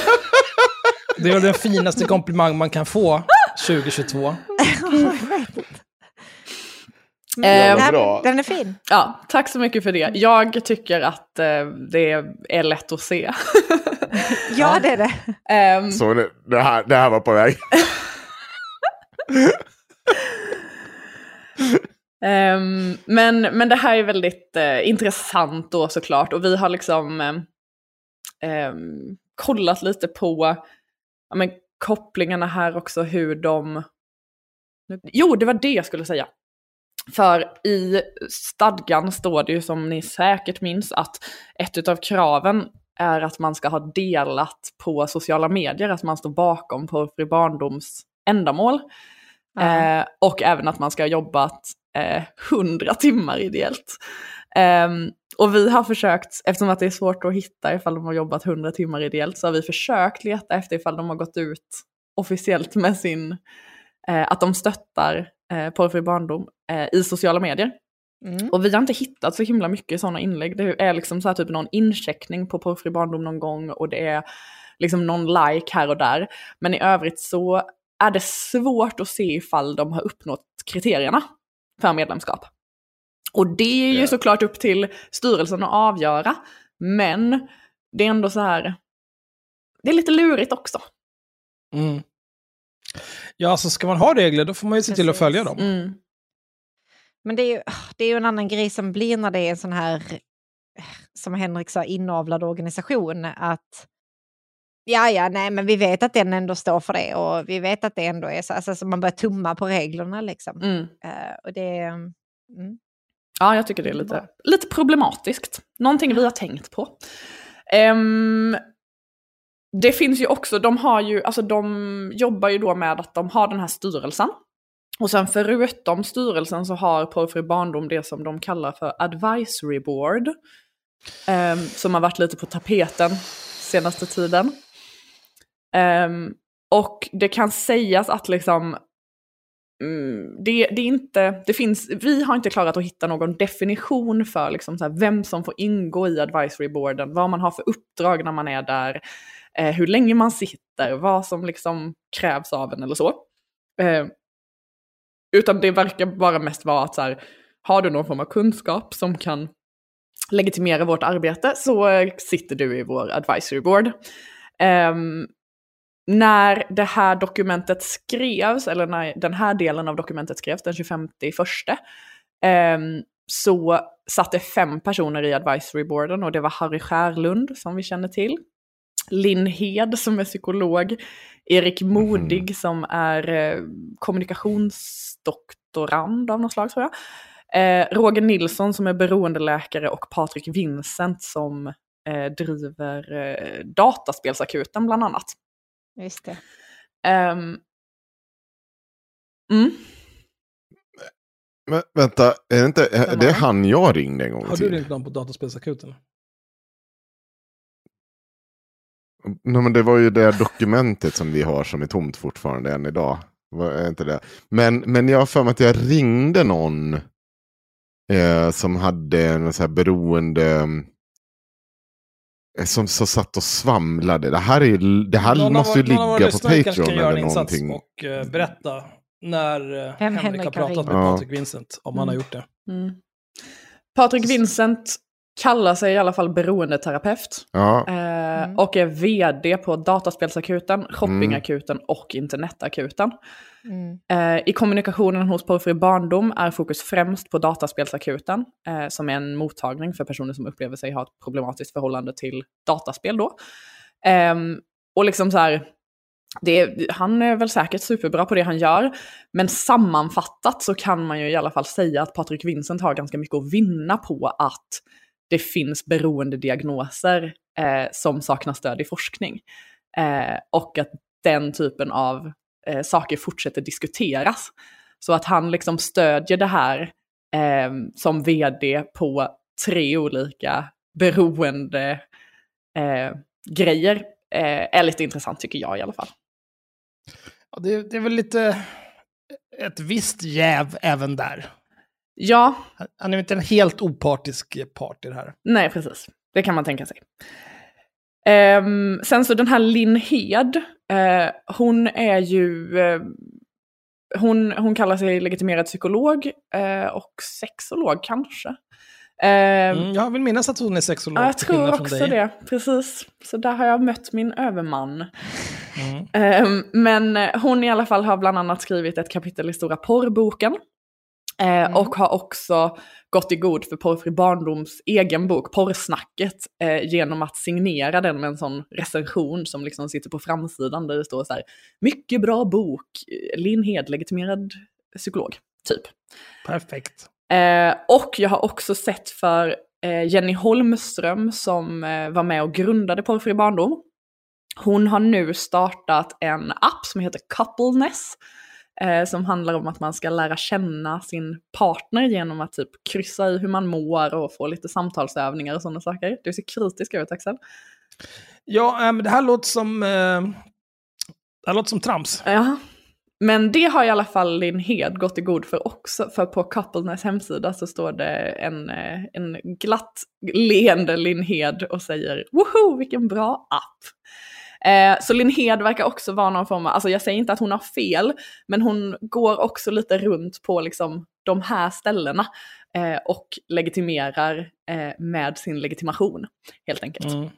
Det är den finaste komplimang man kan få 2022. Men Eh, bra. Den är fin. ja, tack så mycket för det. Jag tycker att eh, det är lätt att se. Ja, det är det. Ehm, Så det, det, här, det här var på väg. Ehm, men, men det här är väldigt eh, intressant då såklart och vi har liksom eh, ehm, kollat lite på ja, men, kopplingarna här också hur de... Jo, det var det jag skulle säga. För i stadgan står det ju som ni säkert minns att ett av kraven är att man ska ha delat på sociala medier, att man står bakom Porrfri barndoms ändamål. Ja. Eh, och även att man ska ha jobbat eh, 100 timmar ideellt. Ehm, och vi har försökt, eftersom att det är svårt att hitta ifall de har jobbat 100 timmar ideellt, så har vi försökt leta efter ifall de har gått ut officiellt med sin, eh, att de stöttar eh, Porrfri barndom eh, i sociala medier. Mm. Och vi har inte hittat så himla mycket sådana inlägg. Det är liksom så typ någon incheckning på Porrfri barndom någon gång och det är liksom någon like här och där. Men i övrigt så är det svårt att se ifall de har uppnått kriterierna för medlemskap. Och det är ju Ja. såklart upp till styrelsen att avgöra. Men det är ändå så här, det är lite lurigt också. Mm. Ja, så ska man ha regler då får man ju se till att Precis. följa dem. Mm. Men det är, ju, det är ju en annan grej som blir när det är en sån här, som Henrik sa, inavlad organisation. Att ja, ja, nej, men vi vet att den ändå står för det och vi vet att det ändå är så. Alltså, så man börjar tumma på reglerna liksom. Mm. Eh, och det, mm. Ja, jag tycker det är lite, lite problematiskt. Någonting vi har tänkt på. Ehm, det finns ju också, de har ju, alltså de jobbar ju då med att de har den här styrelsen. Och sen förutom styrelsen så har Porrfri barndom det som de kallar för advisory board. ehm, som har varit lite på tapeten senaste tiden. Ehm, och det kan sägas att liksom Mm, det, det är inte, det finns, vi har inte klarat att hitta någon definition för liksom så här, vem som får ingå i advisory boarden, vad man har för uppdrag när man är där, eh, hur länge man sitter, vad som liksom krävs av en eller så. Eh, utan det verkar bara mest vara att så här, har du någon form av kunskap som kan legitimera vårt arbete så eh, sitter du i vår advisory board. Ehm, när det här dokumentet skrevs, eller när den här delen av dokumentet skrevs den 25 första, ehm, så satt det fem personer i advisory boarden och det var Harry Skärlund som vi känner till, Linn Hed som är psykolog, Erik Modig som är eh, kommunikationsdoktorand av något slag tror jag, eh, Roger Nilsson som är beroendeläkare och Patrik Vincent som eh, driver eh, Dataspelsakuten bland annat. Just det. Ehm, mm. Men vänta, är det, inte, är det han jag ringde en gång Har du ringt någon på dataspelsakuten? Nej, men det var ju det dokumentet som vi har som är tomt fortfarande än idag. Var inte det? Men, men jag har för mig att jag ringde någon eh, som hade en så här beroende... eh, Som, som satt och svamlade. Det här, är, det här Någon måste ju ligga på Patreon kan göra en eller insats någonting. och eh, berätta när eh, Henrik har Henrik har pratat med Ja. Patrik Vincent, om han har gjort det. Mm. Patrik Vincent kallar sig i alla fall beroendeterapeut. Ja. Eh, Mm. Och är vd på Dataspelsakuten, Shoppingakuten och Internetakuten. Mm. Eh, I kommunikationen hos Porrfri barndom är fokus främst på Dataspelsakuten, eh, som är en mottagning för personer som upplever sig ha ett problematiskt förhållande till dataspel. Då. Ehm, och liksom så här, det är, han är väl säkert superbra på det han gör, men sammanfattat så kan man ju i alla fall säga att Patrik Vincent har ganska mycket att vinna på att det finns beroendediagnoser eh, som saknar stöd i forskning. Eh, och att den typen av eh, saker fortsätter diskuteras. Så att han liksom stödjer det här eh, som vd på tre olika beroende eh, grejer eh, är lite intressant tycker jag i alla fall. Ja, det, det är väl lite ett visst jäv även där. Ja, Han- är inte en helt opartisk part i det här. nej precis. Det kan man tänka sig. Ehm, sen så den här Linn Hed, eh, hon är ju, eh, hon, hon kallar sig legitimerad psykolog eh, och sexolog kanske. Ehm, Mm, jag vill minnas att hon är sexolog. Ja, jag tror också det. Precis. Så där har jag mött min överman. Mm. Men hon i alla fall har bland annat skrivit ett kapitel i Stora porrboken. Eh, Och har också gått i god för Porrfri barndoms egen bok, Porrsnacket, eh, genom att signera den med en sån recension som liksom sitter på framsidan där det står så här, mycket bra bok, Linn Hed, legitimerad psykolog, typ. Perfekt. Eh, och jag har också sett för eh, Jenny Holmström som eh, var med och grundade Porrfri barndom. Hon har nu startat en app som heter Coupleness. Eh, som handlar om att man ska lära känna sin partner genom att typ kryssa i hur man mår och få lite samtalsövningar och sådana saker. Du ser kritisk ut Axel. Ja, äh, men det här låter som... Eh, det här låter som trams. Ja. Men det har i alla fall Linn Hed gått i god för också, för på Coupleness hemsida så står det en, eh, en glatt leende Linn Hed och säger woho vilken bra app. Eh, så Linn Hed verkar också vara någon form av, alltså jag säger inte att hon har fel, men hon går också lite runt på liksom de här ställena eh, och legitimerar eh, med sin legitimation helt enkelt. Mm.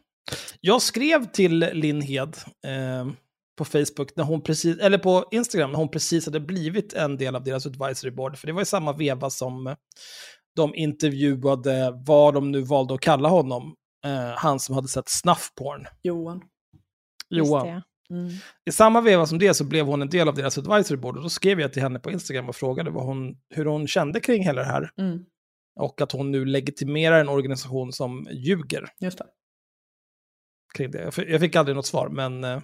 Jag skrev till Linn Hed eh, på Facebook, när hon precis, eller på Instagram, när hon precis hade blivit en del av deras advisory board. För det var i samma veva som de intervjuade vad de nu valde att kalla honom. Eh, han som hade sett snuffporn. Johan. Johan. Mm. I samma veva som det så blev hon en del av deras advisory board. Och då skrev jag till henne på Instagram och frågade vad hon, hur hon kände kring hela det här. Mm. Och att hon nu legitimerar en organisation som ljuger Just det. kring det. Jag fick aldrig något svar, men eh,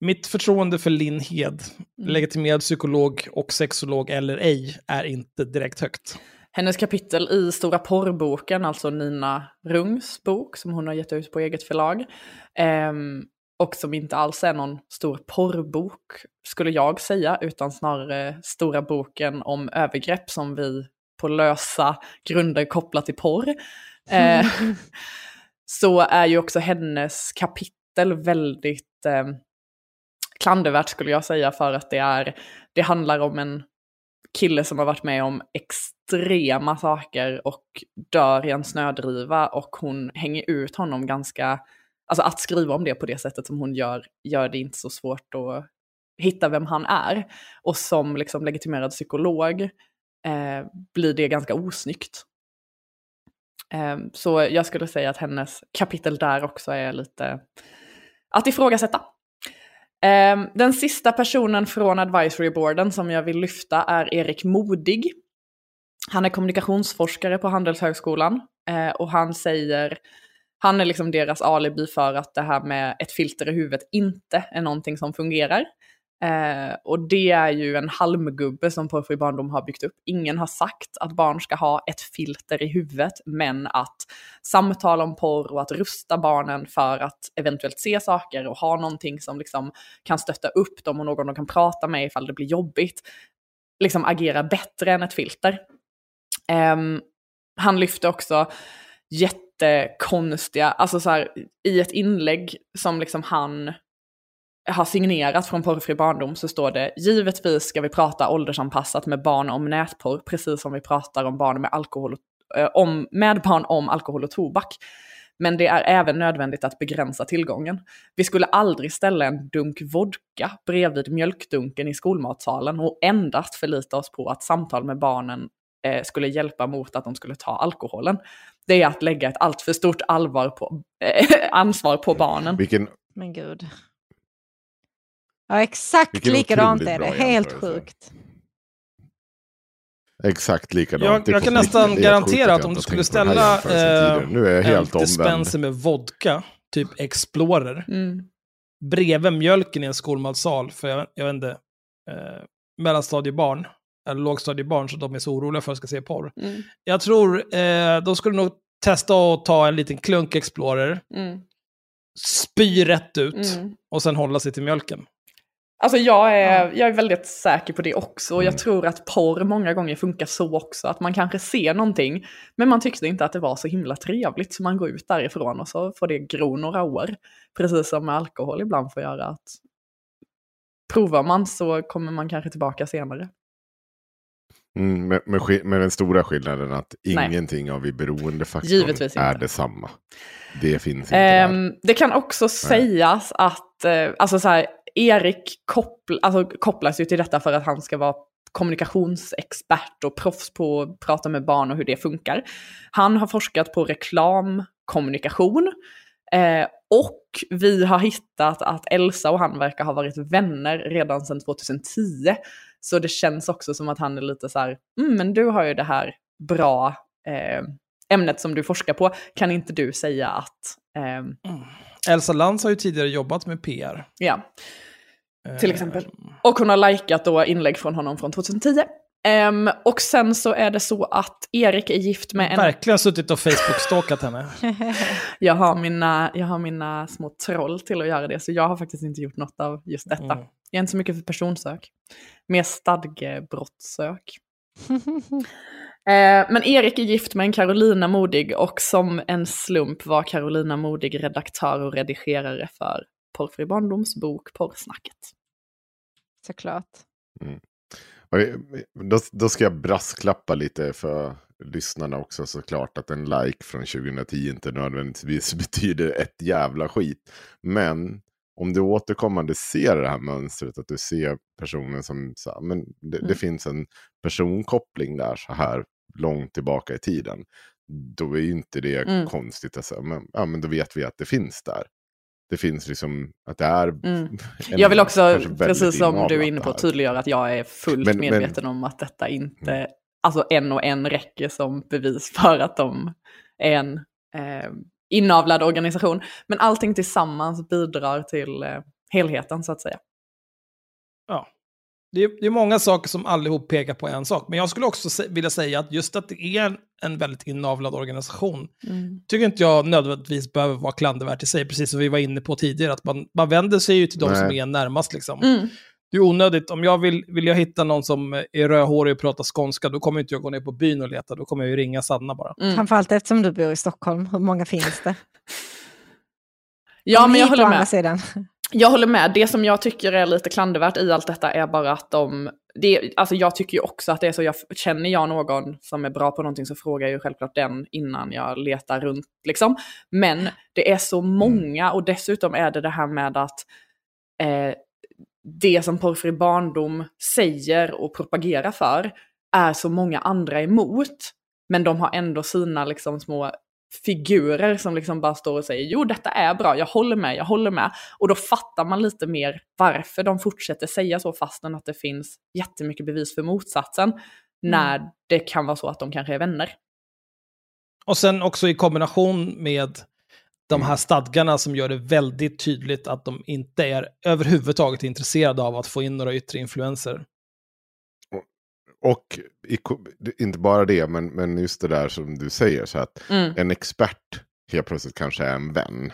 mitt förtroende för Linn Hed, Mm. legitimerad psykolog och sexolog eller ej, är inte direkt högt. Hennes kapitel i Stora porrboken, alltså Nina Rungs bok som hon har gett ut på eget förlag. ehm, och som inte alls är någon stor porrbok, skulle jag säga, utan snarare stora boken om övergrepp som vi på lösa grunder kopplar till porr. Eh, så är ju också hennes kapitel väldigt eh, klandervärt skulle jag säga för att det är, det handlar om en kille som har varit med om extrema saker och dör i en snödriva och hon hänger ut honom ganska, alltså att skriva om det på det sättet som hon gör, gör det inte så svårt att hitta vem han är. Och som liksom legitimerad psykolog eh, blir det ganska osnyggt. Eh, så jag skulle säga att hennes kapitel där också är lite att ifrågasätta. Ehm, den sista personen från advisory boarden som jag vill lyfta är Erik Modig. Han är kommunikationsforskare på Handelshögskolan eh, och han säger, han är liksom deras alibi för att det här med ett filter i huvudet inte är någonting som fungerar. Eh, och det är ju en halmgubbe som Porrfri barndom har byggt upp. Ingen har sagt att barn ska ha ett filter i huvudet, men att samtala om porr och att rusta barnen för att eventuellt se saker och ha någonting som liksom kan stötta upp dem och någon de kan prata med ifall det blir jobbigt, liksom agera bättre än ett filter. Eh, han lyfte också jättekonstiga, alltså så här, i ett inlägg som liksom han har signerat från Porrfri barndom så står det givetvis ska vi prata åldersanpassat med barn om nätporr, precis som vi pratar om barn med alkohol och, eh, om, med barn om alkohol och tobak. Men det är även nödvändigt att begränsa tillgången. Vi skulle aldrig ställa en dunk vodka bredvid mjölkdunken i skolmatsalen och endast förlita oss på att samtal med barnen eh, skulle hjälpa mot att de skulle ta alkoholen. Det är att lägga ett alltför stort allvar på, eh, ansvar på barnen. Vilken, Men gud. Ja, exakt Vilken likadant är det. Helt sjukt. exakt likadant. Jag, jag kan nästan garantera att om du skulle ställa eh, tidigare. Nu är jag helt en dispenser med vodka, typ Explorer, Mm. bredvid mjölken i en skolmatsal för jag, jag vet inte, eh, mellanstadiebarn, eller lågstadiebarn, så de är så oroliga för att ska se porr. Mm. Jag tror eh, de skulle nog testa att ta en liten klunk Explorer, Mm. spy rätt ut Mm. och sen hålla sig till mjölken. Alltså jag är, jag är väldigt säker på det också. Och Mm. jag tror att porr många gånger funkar så också. Att man kanske ser någonting, men man tyckte inte att det var så himla trevligt. Så man går ut därifrån och så får det gro några år. Precis som med alkohol ibland får göra. att Provar man så kommer man kanske tillbaka senare. Mm, med, med, med den stora skillnaden att Nej. ingenting av i beroendefaktorn är detsamma. Det finns inte där. Ehm, det kan också sägas att, eh, alltså så här, Erik koppl alltså, kopplas ju till detta för att han ska vara kommunikationsexpert och proffs på att prata med barn och hur det funkar. Han har forskat på reklamkommunikation. Eh, och vi har hittat att Elsa och han verkar ha varit vänner redan sedan 2010. Så det känns också som att han är lite så här, mm, men du har ju det här bra eh, ämnet som du forskar på. Kan inte du säga att, ehm, Elsa Lantz har ju tidigare jobbat med PR. ja, till Eh, exempel. Och hon har likat då inlägg från honom från 2010. Ehm, och sen så är det så att Erik är gift med en... Verkligen suttit och Facebook-stalkat henne. Jag har, mina, jag har mina små troll till att göra det, så jag har faktiskt inte gjort något av just detta. Mm. Jag är inte så mycket för personsök. Mer stadgebrottsök. Eh, men Erik är gift med en Carolina Modig och som en slump var Carolina Modig redaktör och redigerare för Porrfri barndoms bok Porrsnacket. Såklart. Eh, Då, då ska jag brasklappa lite för lyssnarna också såklart. Att en like från 2010 inte nödvändigtvis betyder ett jävla skit. Men om du återkommande ser det här mönstret, att du ser personen som, så här, men det, Mm. det finns en personkoppling där så här långt tillbaka i tiden. Då är ju inte det Mm. konstigt. Alltså, men, ja, men då vet vi att det finns där. Det finns liksom att det är... Mm. Jag vill också, precis som du är inne på, tydliggöra att jag är fullt Men- men- medveten om att detta inte, alltså en och en räcker som bevis för att de är en eh, inavlad organisation. Men allting tillsammans bidrar till eh, helheten så att säga. Ja. Det är, det är många saker som allihop pekar på en sak. Men jag skulle också se, vilja säga att just att det är en, en väldigt inavlad organisation tycker inte jag nödvändigtvis behöver vara klandervärt i sig. Precis som vi var inne på tidigare, att man, man vänder sig ju till de som är närmast. Liksom. Mm. Det är onödigt. Om jag vill, vill jag hitta någon som är rödhårig och pratar skånska, då kommer inte jag gå ner på byn och leta. Då kommer jag ju ringa Sanna bara. Mm. Framförallt eftersom du bor i Stockholm. Hur många finns det? Ja, men jag håller med. Sidan. Jag håller med. Det som jag tycker är lite klandervärt i allt detta är bara att de... Det, alltså jag tycker ju också att det är så, jag, känner jag någon som är bra på någonting så frågar jag ju självklart den innan jag letar runt. Liksom. Men det är så många och dessutom är det det här med att eh, det som Porrfri barndom säger och propagerar för är så många andra emot. Men de har ändå sina liksom små figurer som liksom bara står och säger jo detta är bra, jag håller med, jag håller med. Och då fattar man lite mer varför de fortsätter säga så fastän att det finns jättemycket bevis för motsatsen. När det kan vara så att de kanske är vänner. Och sen också i kombination med de här stadgarna som gör det väldigt tydligt att de inte är överhuvudtaget intresserade av att få in några yttre influenser. Och inte bara det, men, men just det där som du säger, så att Mm. en expert helt plötsligt kanske är en vän.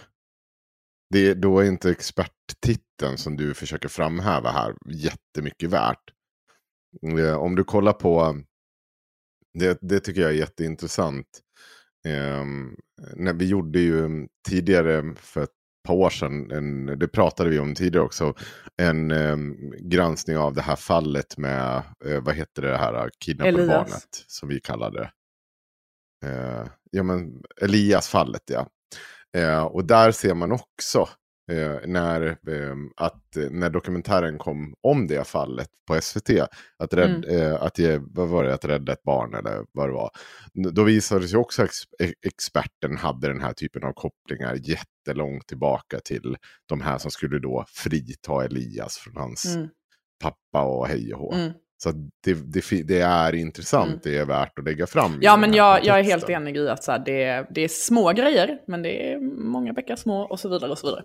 Det, då är inte experttiteln som du försöker framhäva här jättemycket värt. Eh, Om du kollar på, det, det tycker jag är jätteintressant. Ehm, när vi gjorde ju tidigare för ett par år sedan, en, det pratade vi om tidigare också, en eh, granskning av det här fallet med, eh, vad heter det här kidnappade Elias. barnet som vi kallade det. Eh, ja men Elias-fallet ja. Eh, och där ser man också eh, när, eh, att, när dokumentären kom om det fallet på SVT, att, rädd, eh, att, ge, vad var det, att rädda ett barn eller vad det var. Då visade sig också att ex, e- experten hade den här typen av kopplingar jättelångt tillbaka till de här som skulle då frita Elias från hans Mm. pappa och hej och hå. Mm. Så det, det, det är intressant, Mm. det är värt att lägga fram. Ja, men jag, jag är helt enig i att så här, det, är- det är små grejer, men det är många bäckar små och så vidare. och så vidare.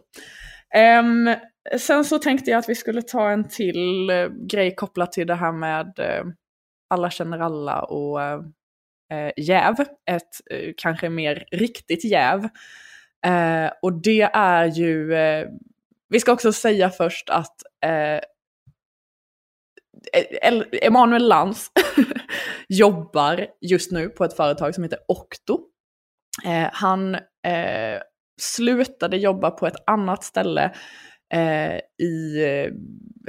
Ehm, sen så tänkte jag att vi skulle ta en till eh, grej kopplat till det här med eh, alla känner alla och eh, jäv. Ett kanske mer riktigt jäv. Och det är ju, vi ska också säga först att Emanuel Lantz jobbar just nu på ett företag som heter Octo. Eh, han eh, slutade jobba på ett annat ställe eh, i eh,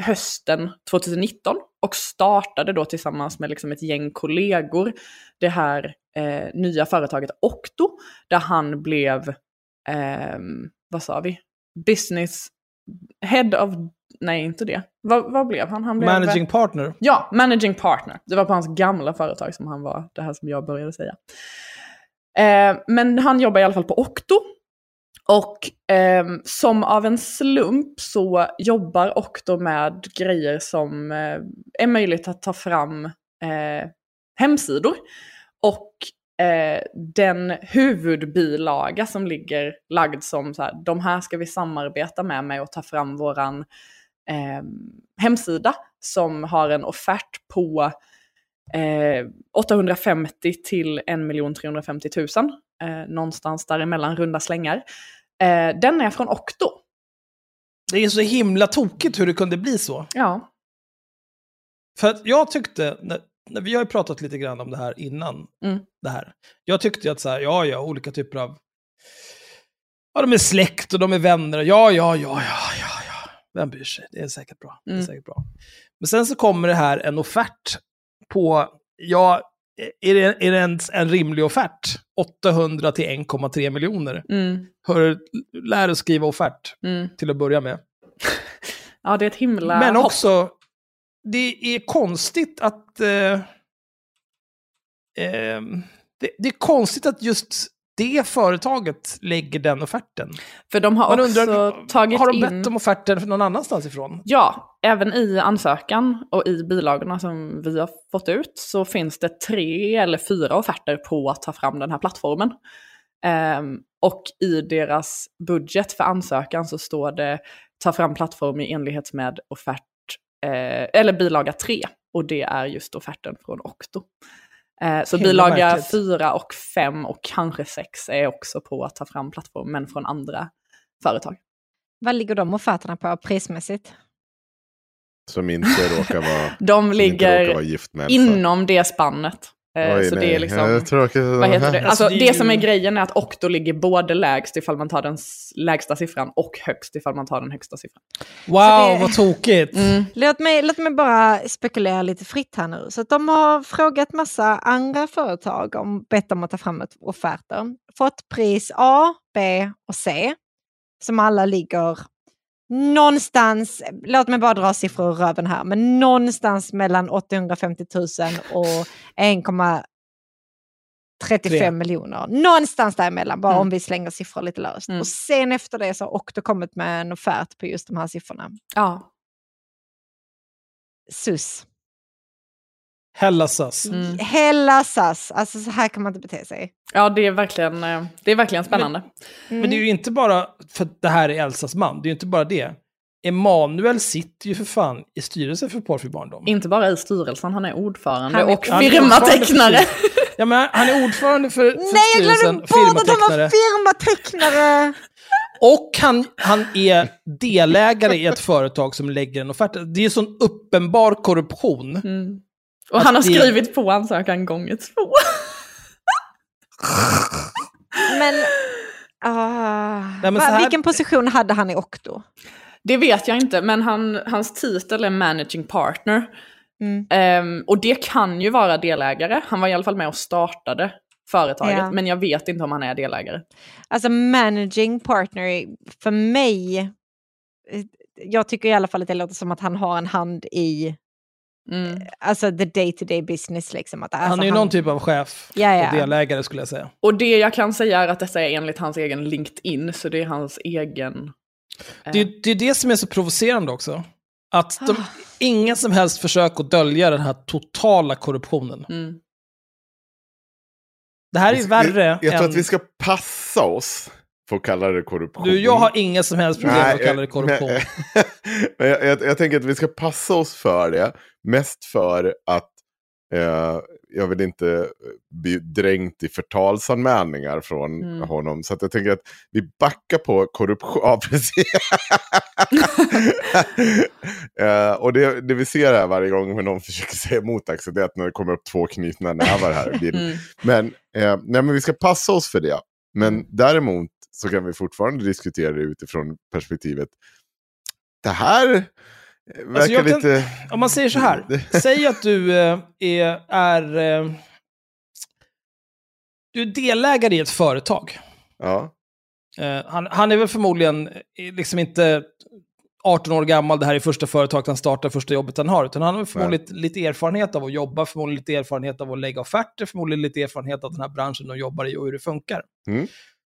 hösten 2019 och startade då tillsammans med liksom ett gäng kollegor det här eh, nya företaget Octo, där han blev, ehm, vad sa vi, business head of, nej inte det, vad, vad blev han? han blev, Managing partner. Ja, managing partner. Det var på hans gamla företag som han var, det här som jag började säga. Eh, men han jobbar i alla fall på Octo. Och ehm, som av en slump så jobbar Octo med grejer som eh, är möjligt att ta fram eh, hemsidor. Och eh, den huvudbilaga som ligger lagd som så här, de här ska vi samarbeta med mig och ta fram våran eh, hemsida som har en offert på eh, 850 till 1 350 000. Eh, någonstans däremellan, runda slängar. Eh, den är från Octo. Det är så himla tokigt hur det kunde bli så. Ja. För att jag tyckte, vi har ju pratat lite grann om det här innan Mm. det här. Jag tyckte ju att så här, ja, ja, olika typer av... Ja, de är släkt och de är vänner. Ja, ja, ja, ja, ja, ja. Vem bryr sig? Det är säkert bra. Det är Mm. säkert bra. Men sen så kommer det här en offert på, ja, är det, är det ens en rimlig offert? 800 till 1,3 miljoner. Mm, Hör, lär dig skriva offert mm. till att börja med. Ja, det är ett himla Men hopp. också, det är konstigt att... Eh, ehm, det, det är konstigt att just det företaget lägger den offerten. För de har Man också undrar, tagit har de in... bett om offerter någon annanstans ifrån? Ja, även i ansökan och i bilagorna som vi har fått ut så finns det tre eller fyra offerter på att ta fram den här plattformen. Ehm, och i deras budget för ansökan så står det ta fram plattform i enlighet med offert, eh, eller bilaga 3. Och det är just offerten från Octo. Eh, så Himla bilaga märkligt. 4 och 5 och kanske 6 är också på att ta fram plattform, men från andra företag. Vad ligger de offerterna på prismässigt? Som inte råkar vara, De som inte råkar ligger vara gift med Elsa. inom det spannet. Eh, Oj, så det nej. är liksom... Ja, tråkigt. Vad heter det? Alltså, Alltså, det det som är grejen är att Octo ligger både lägst ifall man tar den lägsta siffran och högst ifall man tar den högsta siffran. Wow, det- vad tokigt! Mm. Låt mig, låt mig bara spekulera lite fritt här nu. Så att de har frågat massa andra företag om bett om att ta fram ett offerter. Fått pris A, B och C. Som alla ligger någonstans, låt mig bara dra siffror ur röven här, men någonstans mellan 850 000 och 1,35 Tre. miljoner. Någonstans däremellan, bara Mm. om vi slänger siffror lite löst. Mm. Och sen efter det så har Octo kommit med en offert på just de här siffrorna. Ja. Sus. Hellasas. Mm. Hela SAS, alltså så här kan man inte bete sig. ja, det är verkligen, eh, det är verkligen spännande. Mm. Men det är ju inte bara för att det här är Elsas man, det är ju inte bara det. Emanuel sitter ju för fan i styrelsen för Porrfri barndom. Inte bara i styrelsen, han är ordförande Han är- och firmatecknare. Ja, men han är ordförande för, för Nej, jag glömde styrelsen, bort att han var firmatecknare. Och han, han är delägare i ett företag som lägger en offert. Det är sån uppenbar korruption. Mm. Och han har det- skrivit på ansökan gånger två. Men Ah, men va, så här- Vilken position hade han i Octo? Det vet jag inte, men han, hans titel är managing partner. Mm. Ehm, och det kan ju vara delägare. Han var i alla fall med och startade företaget, Ja. men jag vet inte om han är delägare. Alltså managing partner, för mig, eh, jag tycker i alla fall att det låter som att han har en hand i Mm. alltså the day to day business. Liksom. Att, alltså, han är ju någon typ av chef Ja, ja. och delägare skulle jag säga. Och det jag kan säga är att detta är enligt hans egen LinkedIn, så det är hans egen... eh, Det, det är det som är så provocerande också. Att de, Ah. ingen som helst försök att dölja den här totala korruptionen. mm. Det här är ju värre jag, jag tror än... att vi ska passa oss att kalla det korruption. Du, jag har inga som helst problem med att kalla det korruption. Men, jag, jag, jag tänker att vi ska passa oss för det. Mest för att eh, jag vill inte bli dränkt i förtalsanmälningar från Mm. honom. Så att jag tänker att vi backar på korruption. Ja, precis. eh, och det, det vi ser här varje gång när någon försöker säga emot Axel, det är att när det kommer upp två knutna nävar här i bilden. Mm. Men, eh, nej, men vi ska passa oss för det. Men Mm. däremot så kan vi fortfarande diskutera det utifrån perspektivet. Det här eh, verkar Alltså, kan- lite... Om man säger så här, säg att du eh, är, är, eh, du är delägare i ett företag. Ja. Han, han är väl förmodligen liksom inte 18 år gammal, det här är första företaget han startar, första jobbet han har, utan han har förmodligen lite, lite erfarenhet av att jobba, förmodligen lite erfarenhet av att lägga offerter, förmodligen lite erfarenhet av den här branschen de jobbar i och hur det funkar. Mm.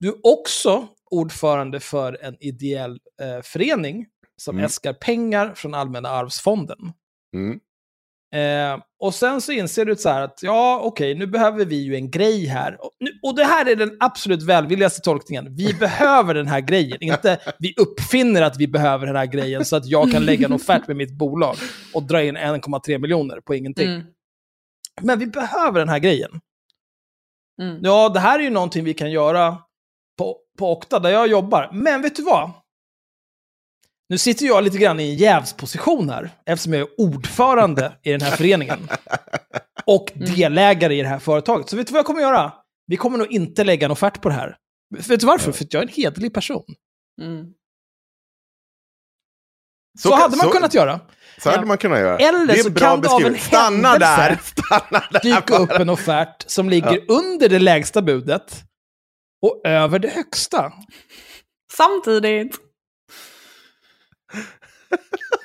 Du är också ordförande för en ideell eh, förening som Mm. äskar pengar från Allmänna arvsfonden. Mm. Eh, och sen så inser du så här att ja, okej, nu behöver vi ju en grej här. Och, nu, och det här är den absolut välvilligaste tolkningen. Vi behöver den här grejen, inte vi uppfinner att vi behöver den här grejen så att jag kan lägga en offert med mitt bolag och dra in 1,3 miljoner på ingenting. Mm. Men vi behöver den här grejen. Mm. Ja, det här är ju någonting vi kan göra på, Okta där jag jobbar. Men vet du vad? Nu sitter jag lite grann i en jävsposition här, eftersom jag är ordförande i den här föreningen. Och delägare i det här företaget. Så vet du vad jag kommer göra? Vi kommer nog inte lägga en offert på det här. Vet du varför? För att jag är en hederlig person. Mm. Så, kan- hade man så- kunnat göra. Så hade man kunnat göra. Eller så kan det av en. Stanna händelse där! Stanna där! Dyka upp en offert som ligger under det lägsta budet och över det högsta. Samtidigt.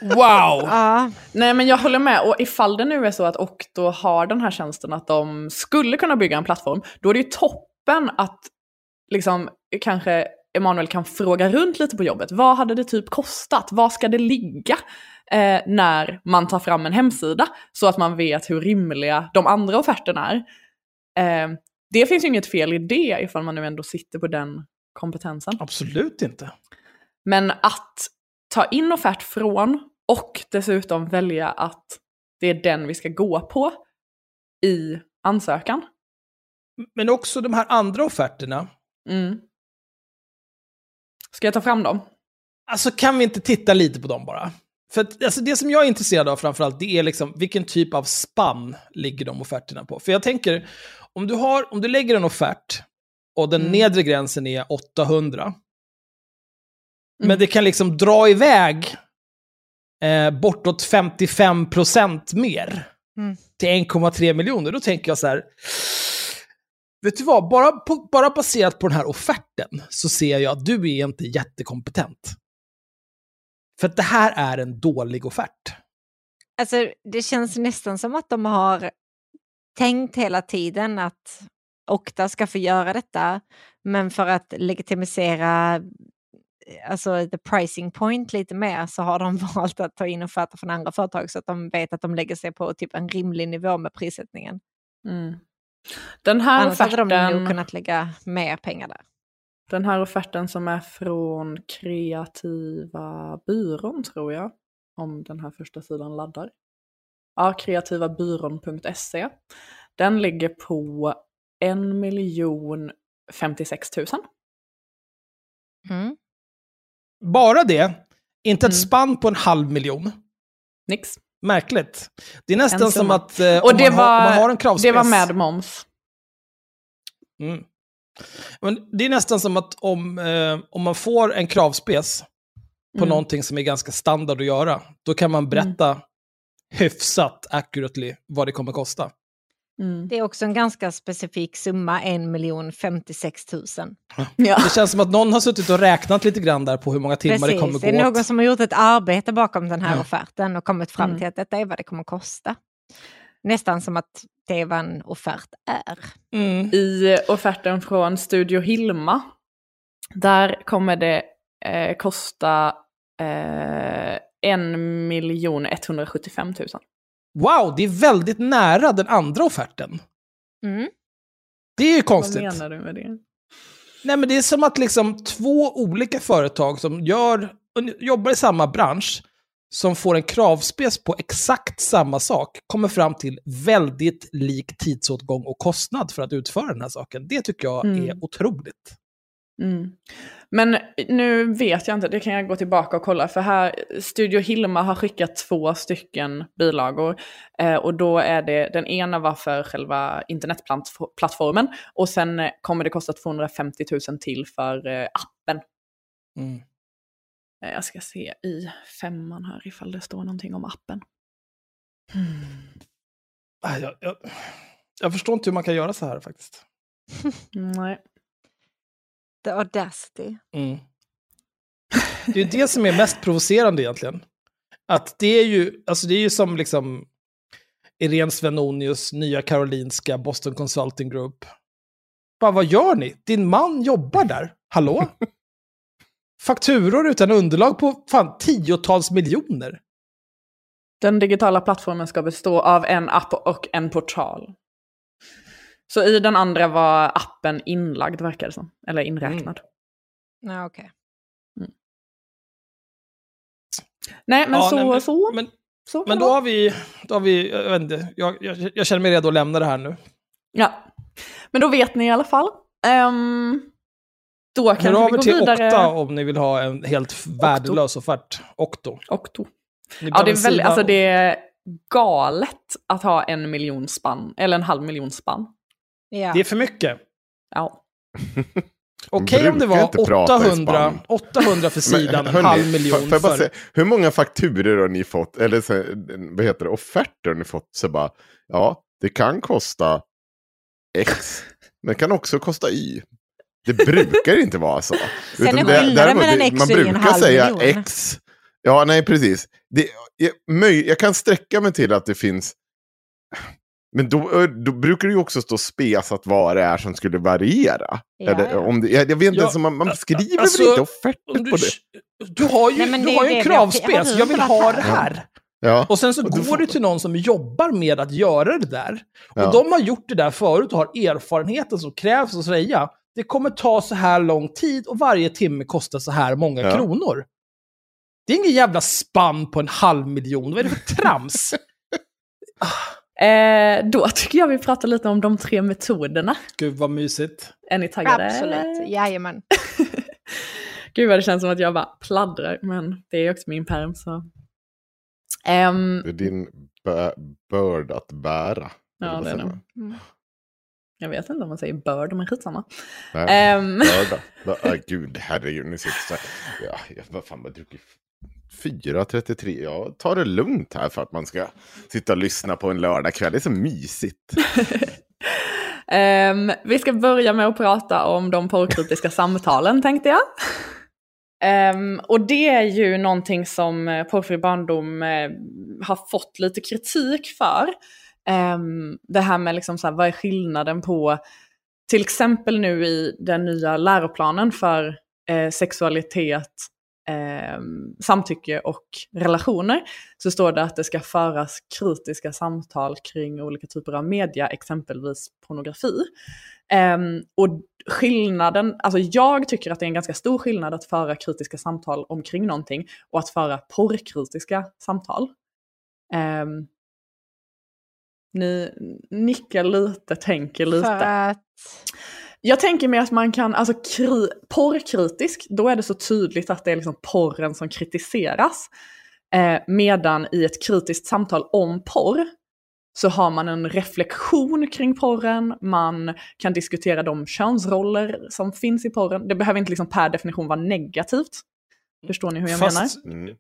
Wow! Ja, Nej men jag håller med, och ifall det nu är så att Okto har den här tjänsten att de skulle kunna bygga en plattform, då är det ju toppen att liksom kanske Emanuel kan fråga runt lite på jobbet. Vad hade det typ kostat? Var ska det ligga? Eh, när man tar fram en hemsida så att man vet hur rimliga de andra offerterna är. Eh, det finns ju inget fel i det ifall man nu ändå sitter på den kompetensen. Absolut inte. Men att ta in offert från och dessutom välja att det är den vi ska gå på i ansökan. Men också de här andra offerterna. Mm. Ska jag ta fram dem? Alltså kan vi inte titta lite på dem bara? För att, alltså, det som jag är intresserad av framförallt, det är liksom vilken typ av spann ligger de offerterna på? För jag tänker, om du, har, om du lägger en offert och den Mm. nedre gränsen är 800, Mm. men det kan liksom dra iväg eh, bortåt 55% mer Mm. till 1,3 miljoner, då tänker jag så här, vet du vad, bara, på, bara baserat på den här offerten så ser jag att du är inte jättekompetent. För att det här är en dålig offert. alltså, det känns nästan som att de har tänkt hela tiden att Okta ska få göra detta, men för att legitimisera eh, alltså the pricing point lite mer så har de valt att ta in offerter från andra företag så att de vet att de lägger sig på typ en rimlig nivå med prissättningen. Mm. Den här Annars hade de nog offerten, kunnat lägga mer pengar där. Den här offerten som är från Kreativa byrån tror jag, om den här första sidan laddar. Ja, kreativabyrån.se. Den ligger på 1 miljon 56 000. Mm. Bara det, inte ett Mm. spann på en halv miljon. Nix. Märkligt. Det är nästan som att eh, Och om, det man har, om man har var, en kravspec. det var med moms. Mm. Men det är nästan som att om, eh, om man får en kravspes på Mm. någonting som är ganska standard att göra, då kan man berätta hyfsat accurately vad det kommer kosta. Mm. Det är också en ganska specifik summa, 1 056 000. Ja. Det känns som att någon har suttit och räknat lite grann där på hur många timmar det kommer Precis, gå det är åt. någon som har gjort ett arbete bakom den här Ja. offerten och kommit fram Mm. till att detta är vad det kommer kosta. Nästan som att det är vad en offert är. Mm. I offerten från Studio Hilma, där kommer det eh, kosta eh, 1 175 000. Wow, det är väldigt nära den andra offerten. Mm. Det är ju Vad konstigt. menar du med det? Nej, men det är som att liksom två olika företag som gör, jobbar i samma bransch, som får en kravspec på exakt samma sak, kommer fram till väldigt lik tidsåtgång och kostnad för att utföra den här saken. Det tycker jag Mm. är otroligt. Mm. Men nu vet jag inte, det kan jag gå tillbaka och kolla. För här, Studio Hilma har skickat två stycken bilagor. Eh, och då är det, den ena var för själva internetplattformen. Och sen kommer det kosta 250 000 till för eh, appen. Mm. Eh, jag ska se i femman här ifall det står någonting om appen. Ah, Jag, jag, jag förstår inte hur man kan göra så här faktiskt. Nej. The audacity. Mm. Det är det som är mest provocerande egentligen. Att det är ju, alltså det är ju som liksom Irene Svenonius, Nya Karolinska, Boston Consulting Group. Bara, vad gör ni? Din man jobbar där. Hallå? Fakturor utan underlag på fan tiotals miljoner. Den digitala plattformen ska bestå av en app och en portal. Så i den andra var appen inlagd verkar det som. Eller inräknad. Ja, okej. Nej, men Ja, så, nej, men- så. Men, så men då vara. har vi, då har vi jag, vet inte, jag, jag, jag känner mig redo att lämna det här nu. Ja. Men då vet ni i alla fall. Um, då Hör kan vi av gå er till vidare. Okta om ni vill ha en helt värdelös offert. Okto. Okto. Ja, det är, sida alltså, det är galet att ha en miljon spann, eller en halv miljon spann. Ja. det är för mycket. Ja. Okej om det var inte prata i 800, spann. 800 för sidan, Men, en halv miljon bara för... säga, hur många fakturer har ni fått, eller så, vad heter det, offerter har ni fått? Så bara, ja, det kan kosta X, men det kan också kosta Y. Det brukar inte vara så. Sen är skillnaden däremot, mellan X Man brukar säga miljon. X. Ja, nej, precis. Det, jag, möj, jag kan sträcka mig till att det finns... Men då, då brukar det ju också stå spesat vad det är som skulle variera. Ja, Eller, ja. Om det, jag, jag vet inte, Ja, man, man skriver alltså, väl inte offerter på du, det? du har ju, Nej, men du har ju en kravspec, jag vill ha det här? här. Ja. Och sen så Och du går får- du till någon som jobbar med att göra det där. Och Ja. de har gjort det där förut och har erfarenheten som krävs att säga. Det kommer ta så här lång tid och varje timme kostar så här många Ja. kronor. Det är ingen jävla spann på en halv miljon. Vad är det för trams? Eh, då tycker jag vi pratar lite om de tre metoderna. Gud vad mysigt. Är ni taggade? Absolut, jajamän. Gud vad det känns som att jag bara pladdrar, men det är också min perm så. Ehm, Det är din bö- börd att bära. Ja, det är det. Jag vet inte om man säger börd, men skitsamma. Nej, Ehm, börda. Bö- ah, gud, herregud, ni sitter så här. Ja, jag vad fan, jag druckit 4.33. Jag tar det lugnt här för att man ska sitta och lyssna på en lördagkväll. Det är så mysigt. Ehm, vi ska börja med att prata om de porrkritiska samtalen tänkte jag. Ehm, och det är ju någonting som eh, Porrfri barndom eh, har fått lite kritik för. Um, det här med liksom så här, vad är skillnaden på, till exempel nu i den nya läroplanen för eh, sexualitet, eh, samtycke och relationer, så står det att det ska föras kritiska samtal kring olika typer av media, exempelvis pornografi. Um, och skillnaden, alltså jag tycker att det är en ganska stor skillnad att föra kritiska samtal omkring någonting och att föra porrkritiska samtal. Um, ni nickar lite, tänker lite. För att... Jag tänker mig att man kan, alltså kri, porrkritisk, då är det så tydligt att det är liksom porren som kritiseras. Eh, medan i ett kritiskt samtal om porr så har man en reflektion kring porren, man kan diskutera de könsroller som finns i porren. Det behöver inte liksom per definition vara negativt. Förstår ni hur jag Fast, menar?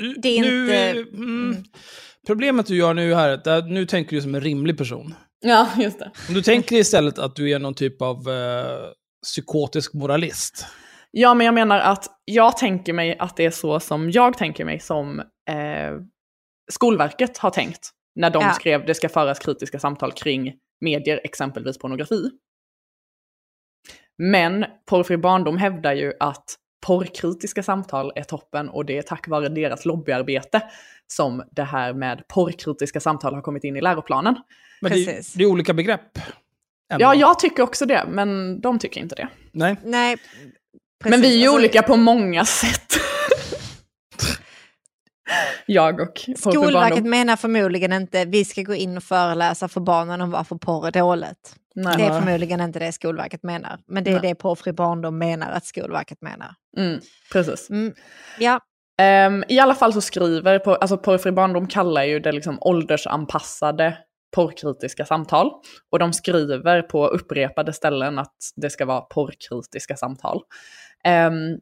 Mm. Det är nu, inte- mm, Problemet du gör nu här är att nu tänker du som en rimlig person. Ja, just det. Om du tänker istället att du är någon typ av eh, psykotisk moralist. Ja, men jag menar att jag tänker mig att det är så som jag tänker mig som eh, Skolverket har tänkt när de Ja. skrev det ska föras kritiska samtal kring medier, exempelvis pornografi. Men Porrfri barndom hävdar ju att porrkritiska samtal är toppen och det är tack vare deras lobbyarbete som det här med porrkritiska samtal har kommit in i läroplanen. Men det, Precis. det är olika begrepp. ändå. Ja, jag tycker också det, men de tycker inte det. Nej. Nej, Men vi är ju Alltså, olika på många sätt. jag och Skolverket menar förmodligen inte vi ska gå in och föreläsa för barnen om varför porr är dåligt. Nej. Det är förmodligen inte det Skolverket menar. Men det är Nej. det Porrfri barndom menar att Skolverket menar. Mm, precis. Mm. Ja, Ehm, I alla fall så skriver, på, alltså Porrfri barndom kallar ju det liksom åldersanpassade porrkritiska samtal. Och de skriver på upprepade ställen att det ska vara porrkritiska samtal. Ehm,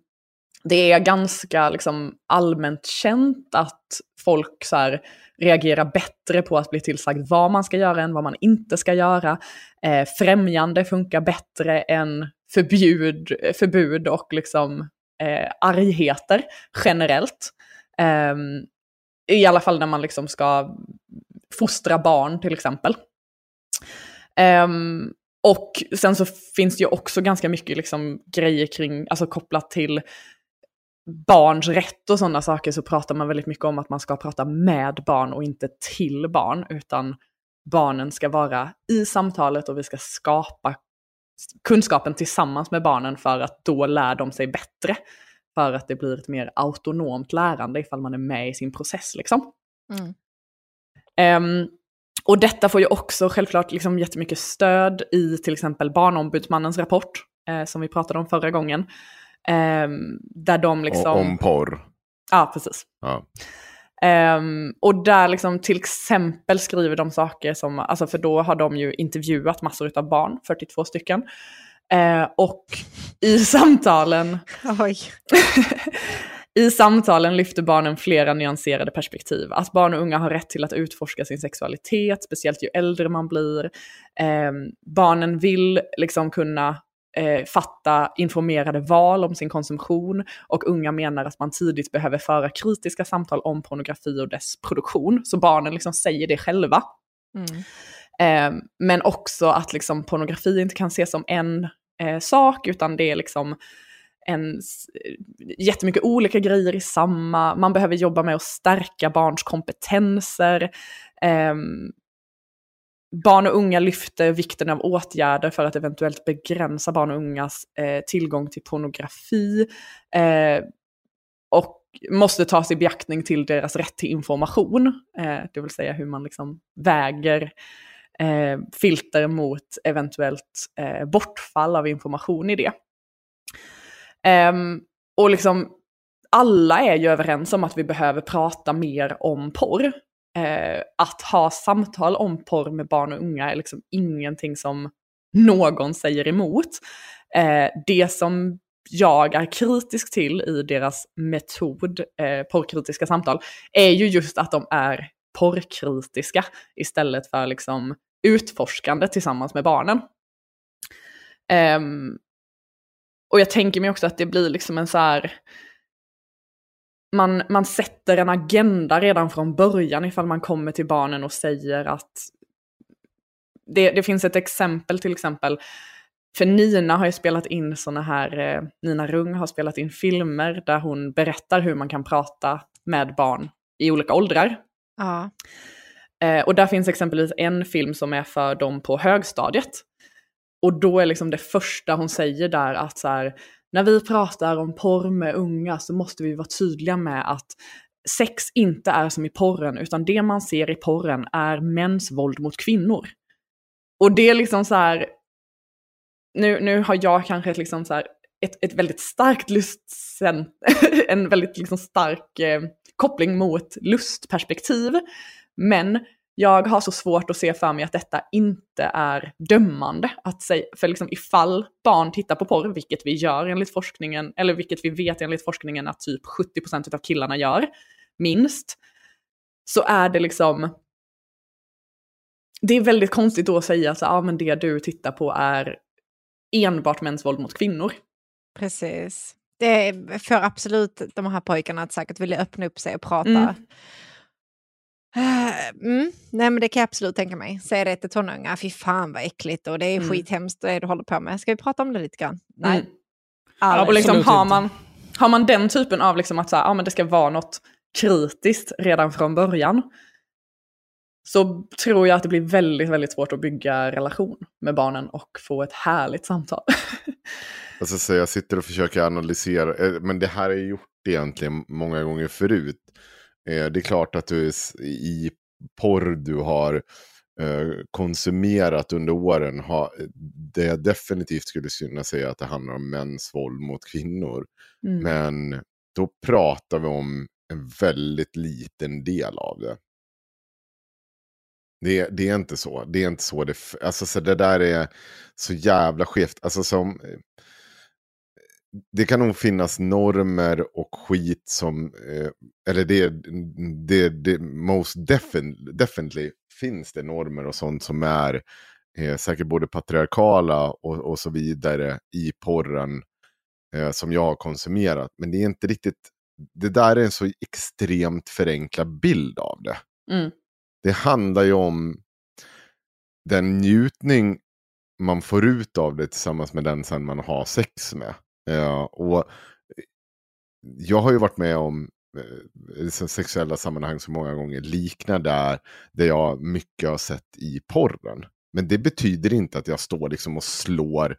det är ganska liksom allmänt känt att folk så här reagerar bättre på att bli tillsagd vad man ska göra än vad man inte ska göra. Eh, främjande funkar bättre än förbjud, förbud och liksom eh, argheter generellt. Eh, I alla fall när man liksom ska fostra barn till exempel. Ehm, och sen så finns det ju också ganska mycket liksom grejer kring, alltså kopplat till barns rätt och sådana saker så pratar man väldigt mycket om att man ska prata med barn och inte till barn, utan barnen ska vara i samtalet och vi ska skapa kunskapen tillsammans med barnen för att då lär de sig bättre. För att det blir ett mer autonomt lärande ifall man är med i sin process. Liksom. Mm. Ehm, och detta får ju också självklart liksom jättemycket stöd i till exempel Barnombudsmannens rapport, eh, som vi pratade om förra gången. Ehm, där de liksom... Och, om porr. Ja, precis. Ja. Ehm, och där liksom till exempel skriver de saker som, alltså för då har de ju intervjuat massor av barn, 42 stycken. Eh, och i samtalen, Oj. i samtalen lyfter barnen flera nyanserade perspektiv. Att barn och unga har rätt till att utforska sin sexualitet, speciellt ju äldre man blir. Ehm, barnen vill liksom kunna eh, fatta informerade val om sin konsumtion och unga menar att man tidigt behöver föra kritiska samtal om pornografi och dess produktion. Så barnen liksom säger det själva. Mm. Eh, men också att liksom pornografi inte kan ses som en eh, sak, utan det är liksom en, s- jättemycket olika grejer i samma. Man behöver jobba med att stärka barns kompetenser. Ehm, barn och unga lyfter vikten av åtgärder för att eventuellt begränsa barn och ungas eh, tillgång till pornografi. Eh, och måste tas i beaktning till deras rätt till information. Eh, det vill säga hur man liksom väger eh, filter mot eventuellt eh, bortfall av information i det. Ehm, och liksom alla är ju överens om att vi behöver prata mer om porr. Eh, att ha samtal om porr med barn och unga är liksom ingenting som någon säger emot. Eh, det som jag är kritisk till i deras metod, eh, porrkritiska samtal, är ju just att de är porrkritiska istället för liksom utforskande tillsammans med barnen. Um, och jag tänker mig också att det blir liksom en så här... Man, man sätter en agenda redan från början ifall man kommer till barnen och säger att... Det, det finns ett exempel till exempel. För Nina har ju spelat in såna här, eh, Nina Rung har spelat in filmer där hon berättar hur man kan prata med barn i olika åldrar. Ja. Eh, och där finns exempelvis en film som är för dem på högstadiet. Och då är liksom det första hon säger där att så här, när vi pratar om porr med unga så måste vi vara tydliga med att sex inte är som i porren, utan det man ser i porren är mäns våld mot kvinnor. Och det är liksom så här, nu, nu har jag kanske ett liksom så här, ett, ett väldigt starkt lustcent, en väldigt liksom stark eh, koppling mot lustperspektiv. Men jag har så svårt att se för mig att detta inte är dömande. Att säga, för liksom ifall barn tittar på porr, vilket vi gör enligt forskningen, eller vilket vi vet enligt forskningen att typ 70% av killarna gör, minst, så är det liksom... Det är väldigt konstigt då att säga ja ah, men det du tittar på är enbart mäns våld mot kvinnor. Precis. Det får absolut de här pojkarna att säkert vilja öppna upp sig och prata. Mm. Eh, Mm. Nej men det kan jag absolut tänka mig. Säga det till tonåringar, fy fan vad äckligt och det är Mm. skithemskt det du håller på med. Ska vi prata om det lite grann? Nej. Mm. Aldrig. och liksom har man, har man den typen av liksom att så här, ja, men det ska vara något kritiskt redan från början, så tror jag att det blir väldigt, väldigt svårt att bygga relation med barnen och få ett härligt samtal. Alltså, så jag sitter och försöker analysera, eh, men det här är gjort egentligen många gånger förut. Eh, Det är klart att du i porr du har eh, konsumerat under åren, det jag definitivt skulle kunna säga att det handlar om mäns våld mot kvinnor. Mm. Men då pratar vi om en väldigt liten del av det. Det, det är inte så. Det är inte så det... Alltså så det där är så jävla skevt. Alltså som... Det kan nog finnas normer och skit som... eh, Eller det... det, det most defin, definitely finns det normer och sånt som är eh, säkert både patriarkala och, och så vidare i porren eh, som jag har konsumerat. Men det är inte riktigt... Det där är en så extremt förenklad bild av det. Mm. Det handlar ju om den njutning man får ut av det tillsammans med den sen man har sex med. Eh, och eh, jag har ju varit med om eh, sexuella sammanhang så många gånger liknar där, där jag mycket har sett i porren. Men det betyder inte att jag står liksom och slår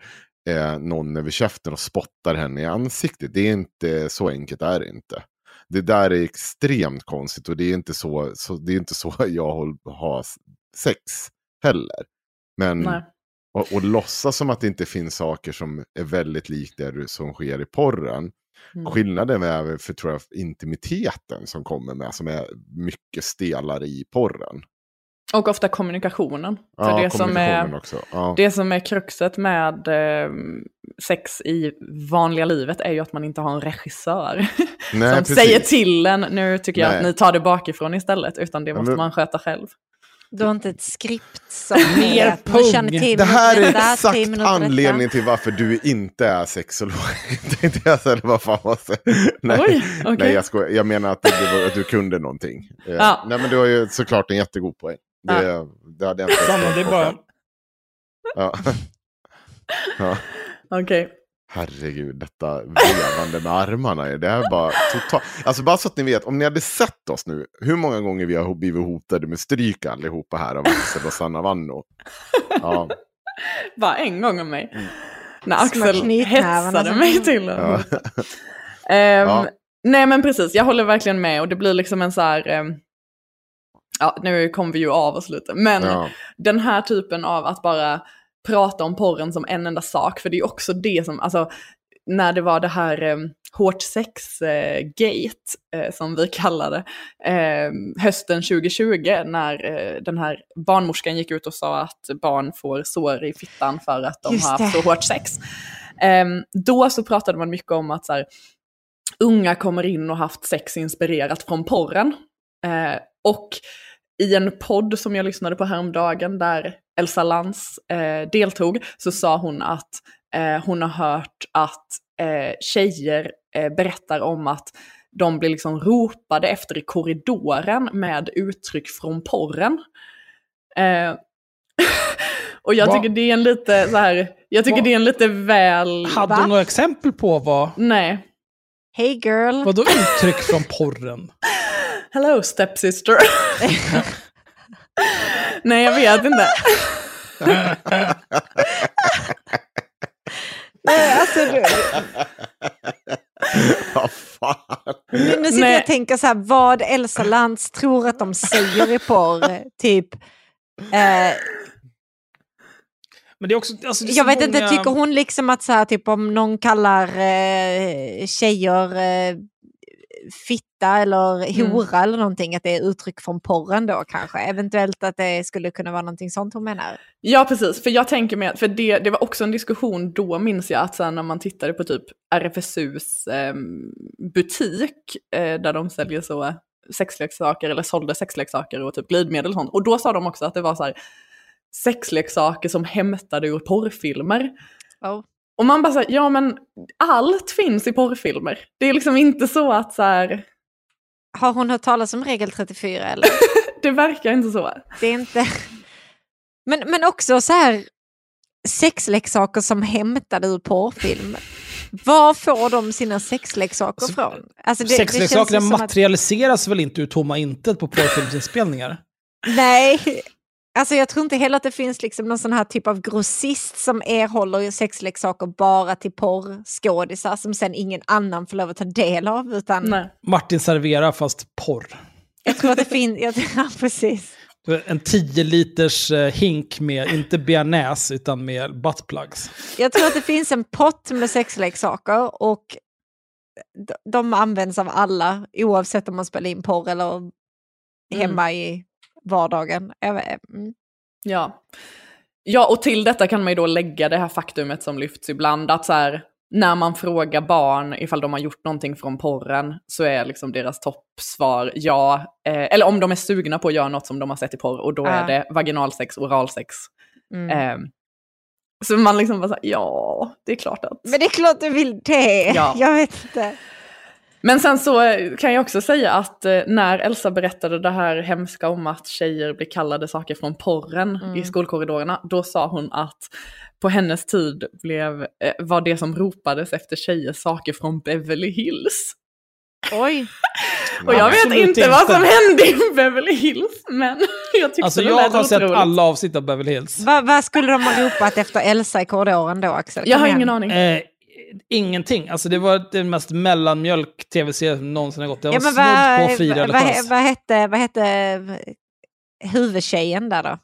eh, någon över käften och spottar henne i ansiktet. Det är inte så enkelt är det inte. Det där är extremt konstigt och det är inte så, så, det är inte så jag har sex heller. Men Nej och, och låtsas som att det inte finns saker som är väldigt likt det som sker i porren. Mm. Skillnaden är för tror jag intimiteten som kommer med som är mycket stelare i porren. Och ofta kommunikationen. För Ja, det, som kommunikationen är, också. Ja. det som är kruxet med eh, sex i vanliga livet är ju att man inte har en regissör Nej, som precis. säger till en, nu tycker jag Nej. att ni tar det bakifrån istället, utan det måste men- man sköta själv. Du har inte ett skript som Mer pung. känner till Det här är exakt detta. anledningen till varför du inte är sexolog. Tänkte jag säga, vad fan var det? Nej, Oj, okej. nej jag, skojar. jag menar att, var, att du kunde någonting. Eh, Ja. Nej, men du har ju såklart en jättegod poäng. Det, det hade jag inte Samma, det är bara... Ja. ja. Okej. Herregud, detta vevande med armarna. Det är bara totalt... Alltså bara så att ni vet, om ni hade sett oss nu, hur många gånger vi har blivit hotade med stryk allihopa här av Axel och Sanna Vanno. Ja, Bara en gång om mig. Mm. När Axel hetsade mig till ja. Ehm, Ja. Nej men precis, jag håller verkligen med och det blir liksom en så här... ehm, ja, nu kom vi ju av oss lite, men ja. den här typen av att bara prata om porren som en enda sak, för det är också det som, alltså när det var det här eh, hårt sex-gate, eh, som vi kallade eh, hösten 2020, när eh, den här barnmorskan gick ut och sa att barn får sår i fittan för att de Just har haft det. så hårt sex. Ehm, då så pratade man mycket om att så här, unga kommer in och haft sex inspirerat från porren. Eh, och i en podd som jag lyssnade på häromdagen där Elsa Lantz eh, deltog så sa hon att eh, hon har hört att eh, tjejer eh, berättar om att de blir liksom ropade efter i korridoren med uttryck från porren. Eh, och jag Va? tycker det är en lite så här, jag tycker Va? det är en lite väl... Hade Va? du några exempel på vad, Nej. Hey girl. vad då uttryck från porren? Hello stepsister. Nej, jag vet inte. Nej, alltså, du, Vad fan. nu, nu sitter Nej. jag och tänker så här, vad Elsa Lantz tror att de säger i porr. Typ, eh, Men det är också, alltså, det är jag vet inte, många- tycker hon liksom att så här, typ om någon kallar eh, tjejer eh, fitta eller Mm. hora eller någonting, att det är uttryck från porren då kanske. Eventuellt att det skulle kunna vara någonting sånt hon menar. Ja, precis. För jag tänker mig, för det, det var också en diskussion då minns jag att sen när man tittade på typ RFSUs ehm, butik eh, där de säljer så sexleksaker eller sålde sexleksaker och typ glidmedel och sånt. Och då sa de också att det var så här sexleksaker som hämtade ur porrfilmer. Oh. Och man bara säger, ja men allt finns i porrfilmer. Det är liksom inte så att så här, Har hon hört talas om regel 34 eller? det verkar inte så. Det är inte... Men, men också så här sexleksaker som hämtade ur porrfilm. Var får de sina sexleksaker Alltså, från? Alltså det, det Sexleksakerna ju som att, materialiseras väl inte ur tomma intet på porrfilmsinspelningar? Nej, alltså jag tror inte heller att det finns liksom någon sån här typ av grossist som erhåller sexleksaker bara till porrskådisar som sen ingen annan får lov att ta del av. Utan Nej. Martin serverar fast porr. jag tror att det finns, jag, ja, precis. En 10 liters eh, hink med, inte bearnaise, utan med buttplugs. Jag tror att det finns en pott med sexleksaker och de, de används av alla oavsett om man spelar in porr eller hemma i vardagen. Mm. Ja. ja, och till detta kan man ju då lägga det här faktumet som lyfts ibland, att så här, när man frågar barn ifall de har gjort någonting från porren så är liksom deras toppsvar ja, eh, eller om de är sugna på att göra något som de har sett i porr och då Ja. är det vaginalsex, oralsex. Mm. Eh, så man liksom bara så här, ja, det är klart att... Men det är klart du vill det. Ja. Jag vet inte. Men sen så kan jag också säga att eh, när Elsa berättade det här hemska om att tjejer blir kallade saker från porren Mm. i skolkorridorerna, då sa hon att på hennes tid blev, eh, var det som ropades efter tjejer saker från Beverly Hills. Oj. Och jag vet Absolut inte vad inte. som hände i Beverly Hills, men jag tyckte Alltså det jag lät har sett alla avsnitt av Beverly Hills. Vad vad skulle de ha ropat efter Elsa i korridoren då Axel? Jag Kom har igen. ingen aning. Eh, ingenting. Alltså det var den mest mellanmjölk tv-serie som någonsin har gått. Det var Ja, men snudd vad, på fyra vad, vad, religiös. vad, hette, vad hette eh, huvudtjejen där då?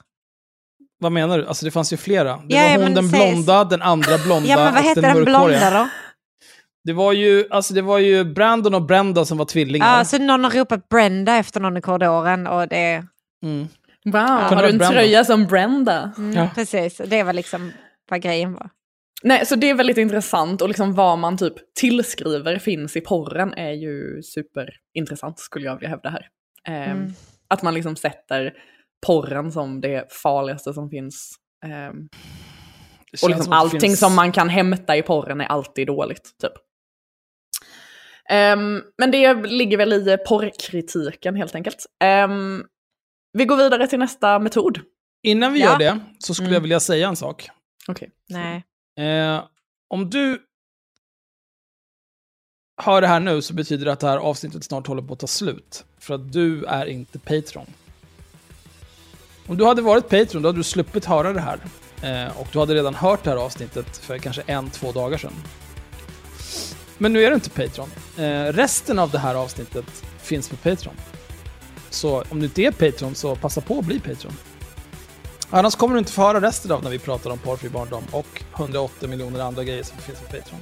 Vad menar du? Alltså det fanns ju flera. Det Ja, var ja, hon den säg- blonda, den andra blonda Ja men vad hette den den blonda då? Det var ju, alltså det var ju Brandon och Brenda som var tvillingar. Ja, så någon har ropat Brenda efter någon i korridoren och det... Mm. Wow, har du en Brenda. tröja som Brenda? Mm, Ja. Precis, det var liksom vad grejen var. Nej, så det är väldigt intressant och liksom vad man typ tillskriver finns i porren är ju superintressant skulle jag vilja hävda här. Ehm, Mm. Att man liksom sätter porren som det farligaste som finns. Det och liksom som allting finns- som man kan hämta i porren är alltid dåligt, typ. Ehm, men det ligger väl i porrkritiken helt enkelt. Ehm, vi går vidare till nästa metod. Innan vi Ja. gör det så skulle Mm. jag vilja säga en sak. Okej. Nej. Eh, om du hör det här nu så betyder det att det här avsnittet snart håller på att ta slut. För att du är inte Patreon. Om du hade varit Patreon då hade du sluppit höra det här. Eh, och du hade redan hört det här avsnittet för kanske en, två dagar sedan. Men nu är du inte Patreon. Eh, resten av det här avsnittet finns på Patreon. Så om du inte är Patreon så passa på att bli Patreon. Annars kommer du inte få höra resten av när vi pratar om porrfri barndom och 180 miljoner andra grejer som finns på Patreon.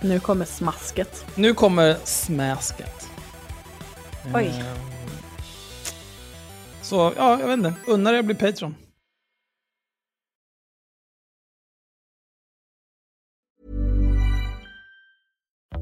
Nu kommer smasket. Nu kommer smasket. Oj. Ehm, Så, ja, jag vet inte. Unna dig att bli Patreon.